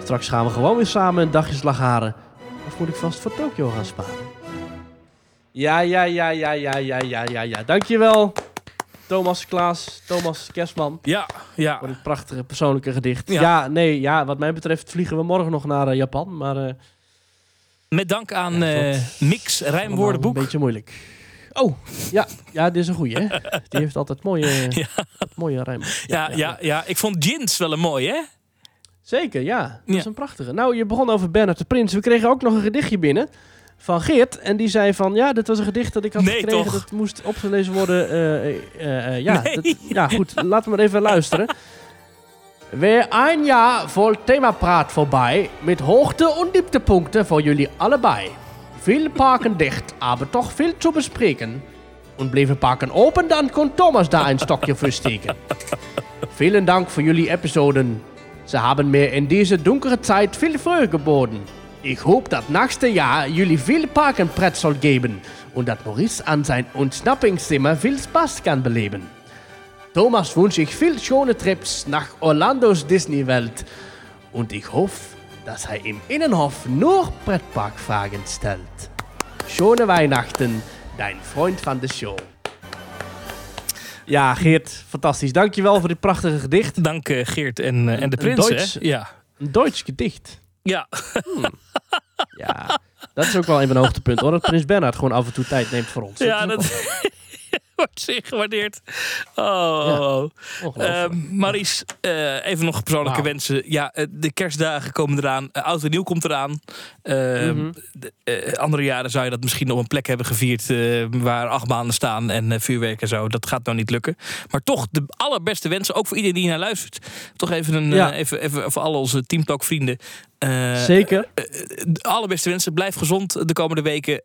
Straks gaan we gewoon weer samen een dagje slagharen. Moet ik vast voor Tokio gaan sparen? Ja, ja, ja, ja, ja, ja, ja, ja, ja. Dankjewel. Thomas Klaas, Thomas Kerstman. Ja, ja. Voor dit prachtige persoonlijke gedicht. Ja. Ja, nee, ja, wat mij betreft vliegen we morgen nog naar eh, Japan. Maar eh, Met dank aan Ja, eh, dat- Mix Rijmwoordenboek. Een beetje moeilijk. Oh, ja, ja, dit is een goeie, hè? Die heeft altijd mooie, mooie rijm. Ja, ja, ja, ik vond Jins wel een mooi, hè? Zeker, ja. Dat is een prachtige. Nou, je begon over Bernard de Prins. We kregen ook nog een gedichtje binnen van Geert. En die zei van, ja, dit was een gedicht dat ik had Nee, gekregen. toch? Dat moest opgelezen worden. eh, eh, eh, ja, Nee. dat- ja, goed. Laten we maar even luisteren. Weer een jaar vol themapraat voorbij. Met hoogte- en dieptepunkten voor jullie allebei. Veel parken dicht, aber toch veel te bespreken. Und bleven parken open, dan kon Thomas daar een stokje voor steken. Vielen Dank für jullie Episoden. Ze haben mir in deze donkere Zeit viel Freude geboten. Ich hoop dat nächste Jahr jullie veel Parkenpret soll geben und dat Maurice an sein Ontsnappingszimmer viel Spaß kann beleben. Thomas wünsche ich viel schöne Trips nach Orlandos Disney-Welt und ich hoffe, dass er im Innenhof nur Brettparkfragen stellt. Schöne Weihnachten, dein Freund van de show. Ja, Geert, fantastisch. Dankjewel voor dit prachtige gedicht. Dank eh, Geert en, eh, en de Een prins, Duits- hè? Ja. Een Duits gedicht. Ja. Ja, dat is ook wel een van de hoogtepunten hoor. Dat Prins Bernhard gewoon af en toe tijd neemt voor ons. Ja, is ook dat wordt zeer gewaardeerd. Oh, ongelooflijk. Eh, Maries, eh, even nog persoonlijke wensen. Ja, eh, de kerstdagen komen eraan. Uh, Oud en Nieuw komt eraan. Eh, Mhm. de, andere jaren zou je dat misschien op een plek hebben gevierd... waar achtbanen staan en vuurwerk en zo. Dat gaat nou niet lukken. Maar toch de allerbeste wensen, ook voor iedereen die naar luistert. Toch even, een, Ja. even, even voor al onze Teamtalk vrienden. Zeker. de allerbeste wensen. Blijf gezond de komende weken.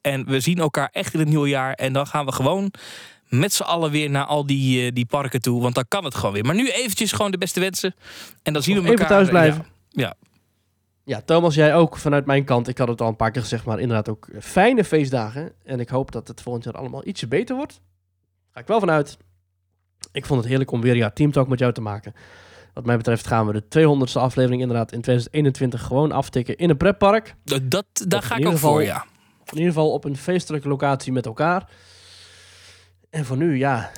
en we zien elkaar echt in het nieuwe jaar. En dan gaan we gewoon met z'n allen weer naar al die, eh, die parken toe. Want dan kan het gewoon weer. Maar nu eventjes gewoon de beste wensen. En dan zien we elkaar. even thuis blijven. Ja. ja. Ja, Thomas, jij ook vanuit mijn kant. Ik had het al een paar keer gezegd, maar inderdaad ook fijne feestdagen. En ik hoop dat het volgend jaar allemaal ietsje beter wordt. Ga ik wel vanuit. Ik vond het heerlijk om weer ja, Teamtalk met jou te maken. Wat mij betreft gaan we de 200ste aflevering inderdaad in 2021 gewoon aftikken in een pretpark. Dat, dat, daar Of ga ik ook voor, ja. In ieder geval op een feestelijke locatie met elkaar. En voor nu, ja.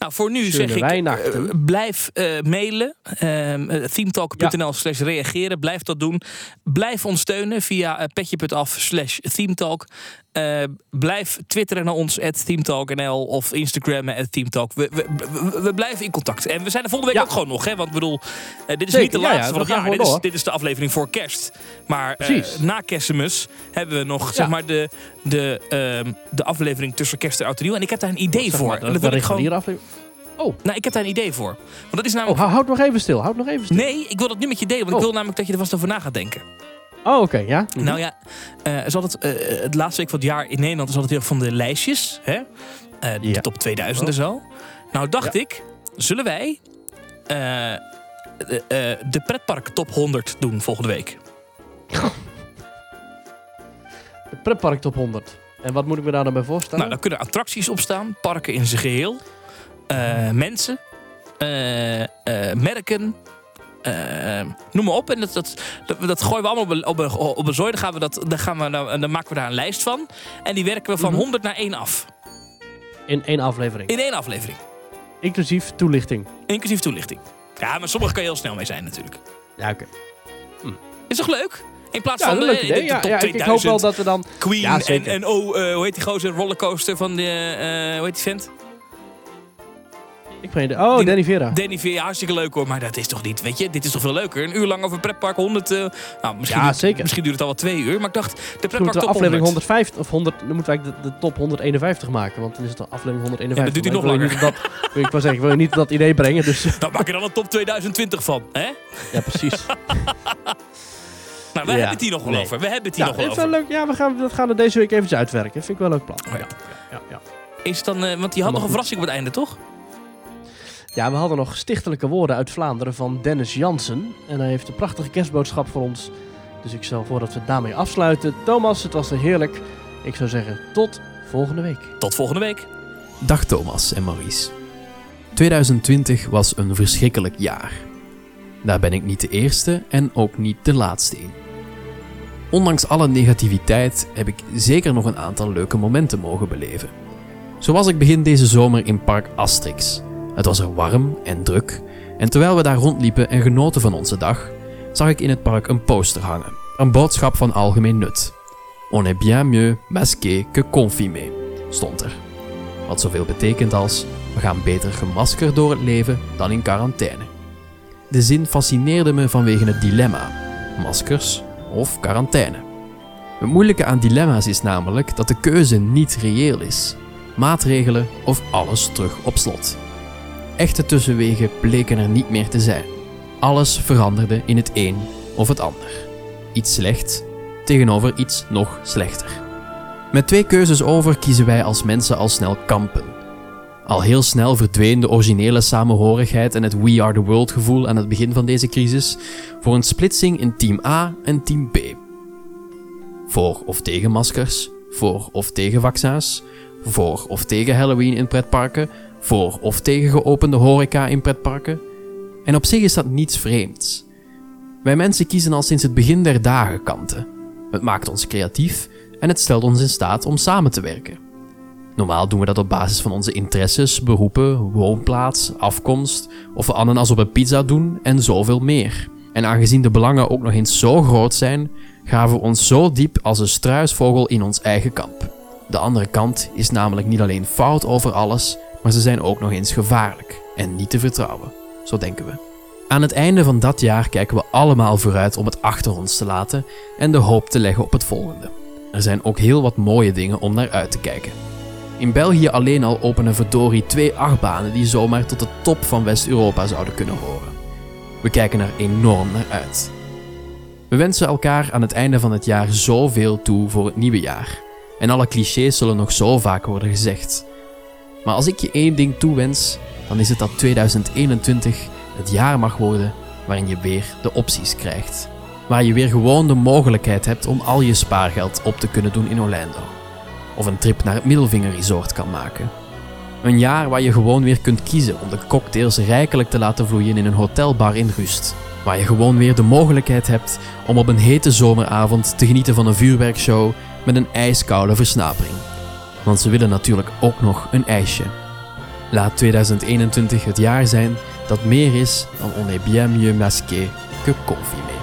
Nou, voor nu Schöne zeg ik, eh, blijf eh, mailen. ehm, eh, themetalk.nl slash reageren. Blijf dat doen. Blijf ons steunen via petje.af slash themetalk. Eh, blijf twitteren naar ons, at themetalk.nl of Instagram, at themetalk. We, we, we, we blijven in contact. En we zijn er volgende week ook gewoon nog. Hè? Want ik bedoel, eh, dit is Zeker, niet de ja, ja, laatste van het jaar. Dit is, dit is de aflevering voor kerst. Maar eh, na kerstmis hebben we nog zeg maar, de, de, ehm, de aflevering tussen kerst en oud en nieuw. En ik heb daar een idee Zeg voor. maar, dat wil ik gewoon... aflevering. Oh. Nou, ik heb daar een idee voor. Want dat is Oh, namelijk... hou- houd nog even stil. Houd nog even stil. Nee, ik wil dat nu met je delen. Want ik wil namelijk dat je er vast over na gaat denken. Oh, oké, ja. Mhm. Nou ja, is altijd, eh, het laatste week van het jaar in Nederland is altijd heel van de lijstjes. Hè? Eh, de top 2000 en zo. Nou dacht ik, zullen wij de, de pretpark top 100 doen volgende week? De pretpark top 100. En wat moet ik me daar dan bij voorstellen? Nou, dan kunnen attracties op staan, parken in zijn geheel, eh, mensen, merken. Eh, noem maar op. En dat, dat, dat, dat gooien we allemaal op een, op een, op een zooi. Dan, gaan we dat, dan, gaan we, nou- dan maken we daar een lijst van. En die werken we van Mhm. 100 naar 1 af. In één aflevering. In één aflevering. Inclusief toelichting. Inclusief toelichting. Ja, maar sommige kan je heel snel mee zijn natuurlijk. Ja, oké. Is toch leuk? In plaats Ja, van de, Ja, top ja, ik- ik 2000. hoop wel dat we dan- Queen Ja, en, oh, eh, hoe heet die gozer? Rollercoaster van de... eh, hoe heet die vent? Ik Oh, Die- Danny Vera. Danny Vera, hartstikke leuk hoor. Maar dat is toch niet, weet je? Dit is toch veel leuker? Een uur lang over pretpark 100... eh, nou, misschien Ja, duurt, zeker. Misschien duurt het al wel twee uur. Maar ik dacht, de pretpark top aflevering 100. 150 of 100, dan moeten we eigenlijk de, de top 151 maken, want dan is het de aflevering 151. Ja, dat duurt nog langer. niet Dat, ik wou zeggen, ik wil niet dat idee brengen, dus Dan maak je dan een top 2020 van, hè? ja, precies. Nou, we Ja, hebben het hier nog wel nee. over. We hebben het hier ja, nog wel over. leuk. Ja, we gaan, dat gaan we deze week even uitwerken. Vind ik wel een leuk plan. Oh ja. Ja, ja. Is het dan, eh, want je had nog een verrassing op het einde, toch? Ja, we hadden nog stichtelijke woorden uit Vlaanderen van Dennis Jansen. En hij heeft een prachtige kerstboodschap voor ons. Dus ik stel voor dat we daarmee afsluiten. Thomas, het was er heerlijk. Ik zou zeggen, tot volgende week. Tot volgende week. Dag Thomas en Maurice. 2020 was een verschrikkelijk jaar. Daar ben ik niet de eerste en ook niet de laatste in. Ondanks alle negativiteit heb ik zeker nog een aantal leuke momenten mogen beleven. Zo was ik begin deze zomer in Park Asterix. Het was er warm en druk en terwijl we daar rondliepen en genoten van onze dag, zag ik in het park een poster hangen. Een boodschap van algemeen nut. On est bien mieux masqué que confiné, stond er. Wat zoveel betekent als we gaan beter gemaskerd door het leven dan in quarantaine. De zin fascineerde me vanwege het dilemma: maskers of quarantaine. Het moeilijke aan dilemma's is namelijk dat de keuze niet reëel is. Maatregelen of alles terug op slot. Echte tussenwegen bleken er niet meer te zijn. Alles veranderde in het een of het ander. Iets slecht tegenover iets nog slechter. Met twee keuzes over kiezen wij als mensen al snel kampen. Al heel snel verdween de originele samenhorigheid en het We Are The World gevoel aan het begin van deze crisis voor een splitsing in team A en team B. Voor of tegen maskers, voor of tegen vaccins, voor of tegen Halloween in pretparken, voor of tegen geopende horeca in pretparken. En op zich is dat niets vreemds. Wij mensen kiezen al sinds het begin der dagen kanten. Het maakt ons creatief en het stelt ons in staat om samen te werken. Normaal doen we dat op basis van onze interesses, beroepen, woonplaats, afkomst, of we ananas op een pizza doen en zoveel meer. En aangezien de belangen ook nog eens zo groot zijn, graven we ons zo diep als een struisvogel in ons eigen kamp. De andere kant is namelijk niet alleen fout over alles, maar ze zijn ook nog eens gevaarlijk en niet te vertrouwen. Zo denken we. Aan het einde van dat jaar kijken we allemaal vooruit om het achter ons te laten en de hoop te leggen op het volgende. Er zijn ook heel wat mooie dingen om naar uit te kijken. In België alleen al openen verdorie twee achtbanen die zomaar tot de top van West-Europa zouden kunnen horen. We kijken er enorm naar uit. We wensen elkaar aan het einde van het jaar zoveel toe voor het nieuwe jaar. En alle clichés zullen nog zo vaak worden gezegd. Maar als ik je één ding toewens, dan is het dat 2021 het jaar mag worden waarin je weer de opties krijgt. Waar je weer gewoon de mogelijkheid hebt om al je spaargeld op te kunnen doen in Orlando. Of een trip naar het Middelvinger Resort kan maken. Een jaar waar je gewoon weer kunt kiezen om de cocktails rijkelijk te laten vloeien in een hotelbar in rust. Waar je gewoon weer de mogelijkheid hebt om op een hete zomeravond te genieten van een vuurwerkshow met een ijskoude versnapering. Want ze willen natuurlijk ook nog een ijsje. Laat 2021 het jaar zijn dat meer is dan on est bien mieux masqué que confiné.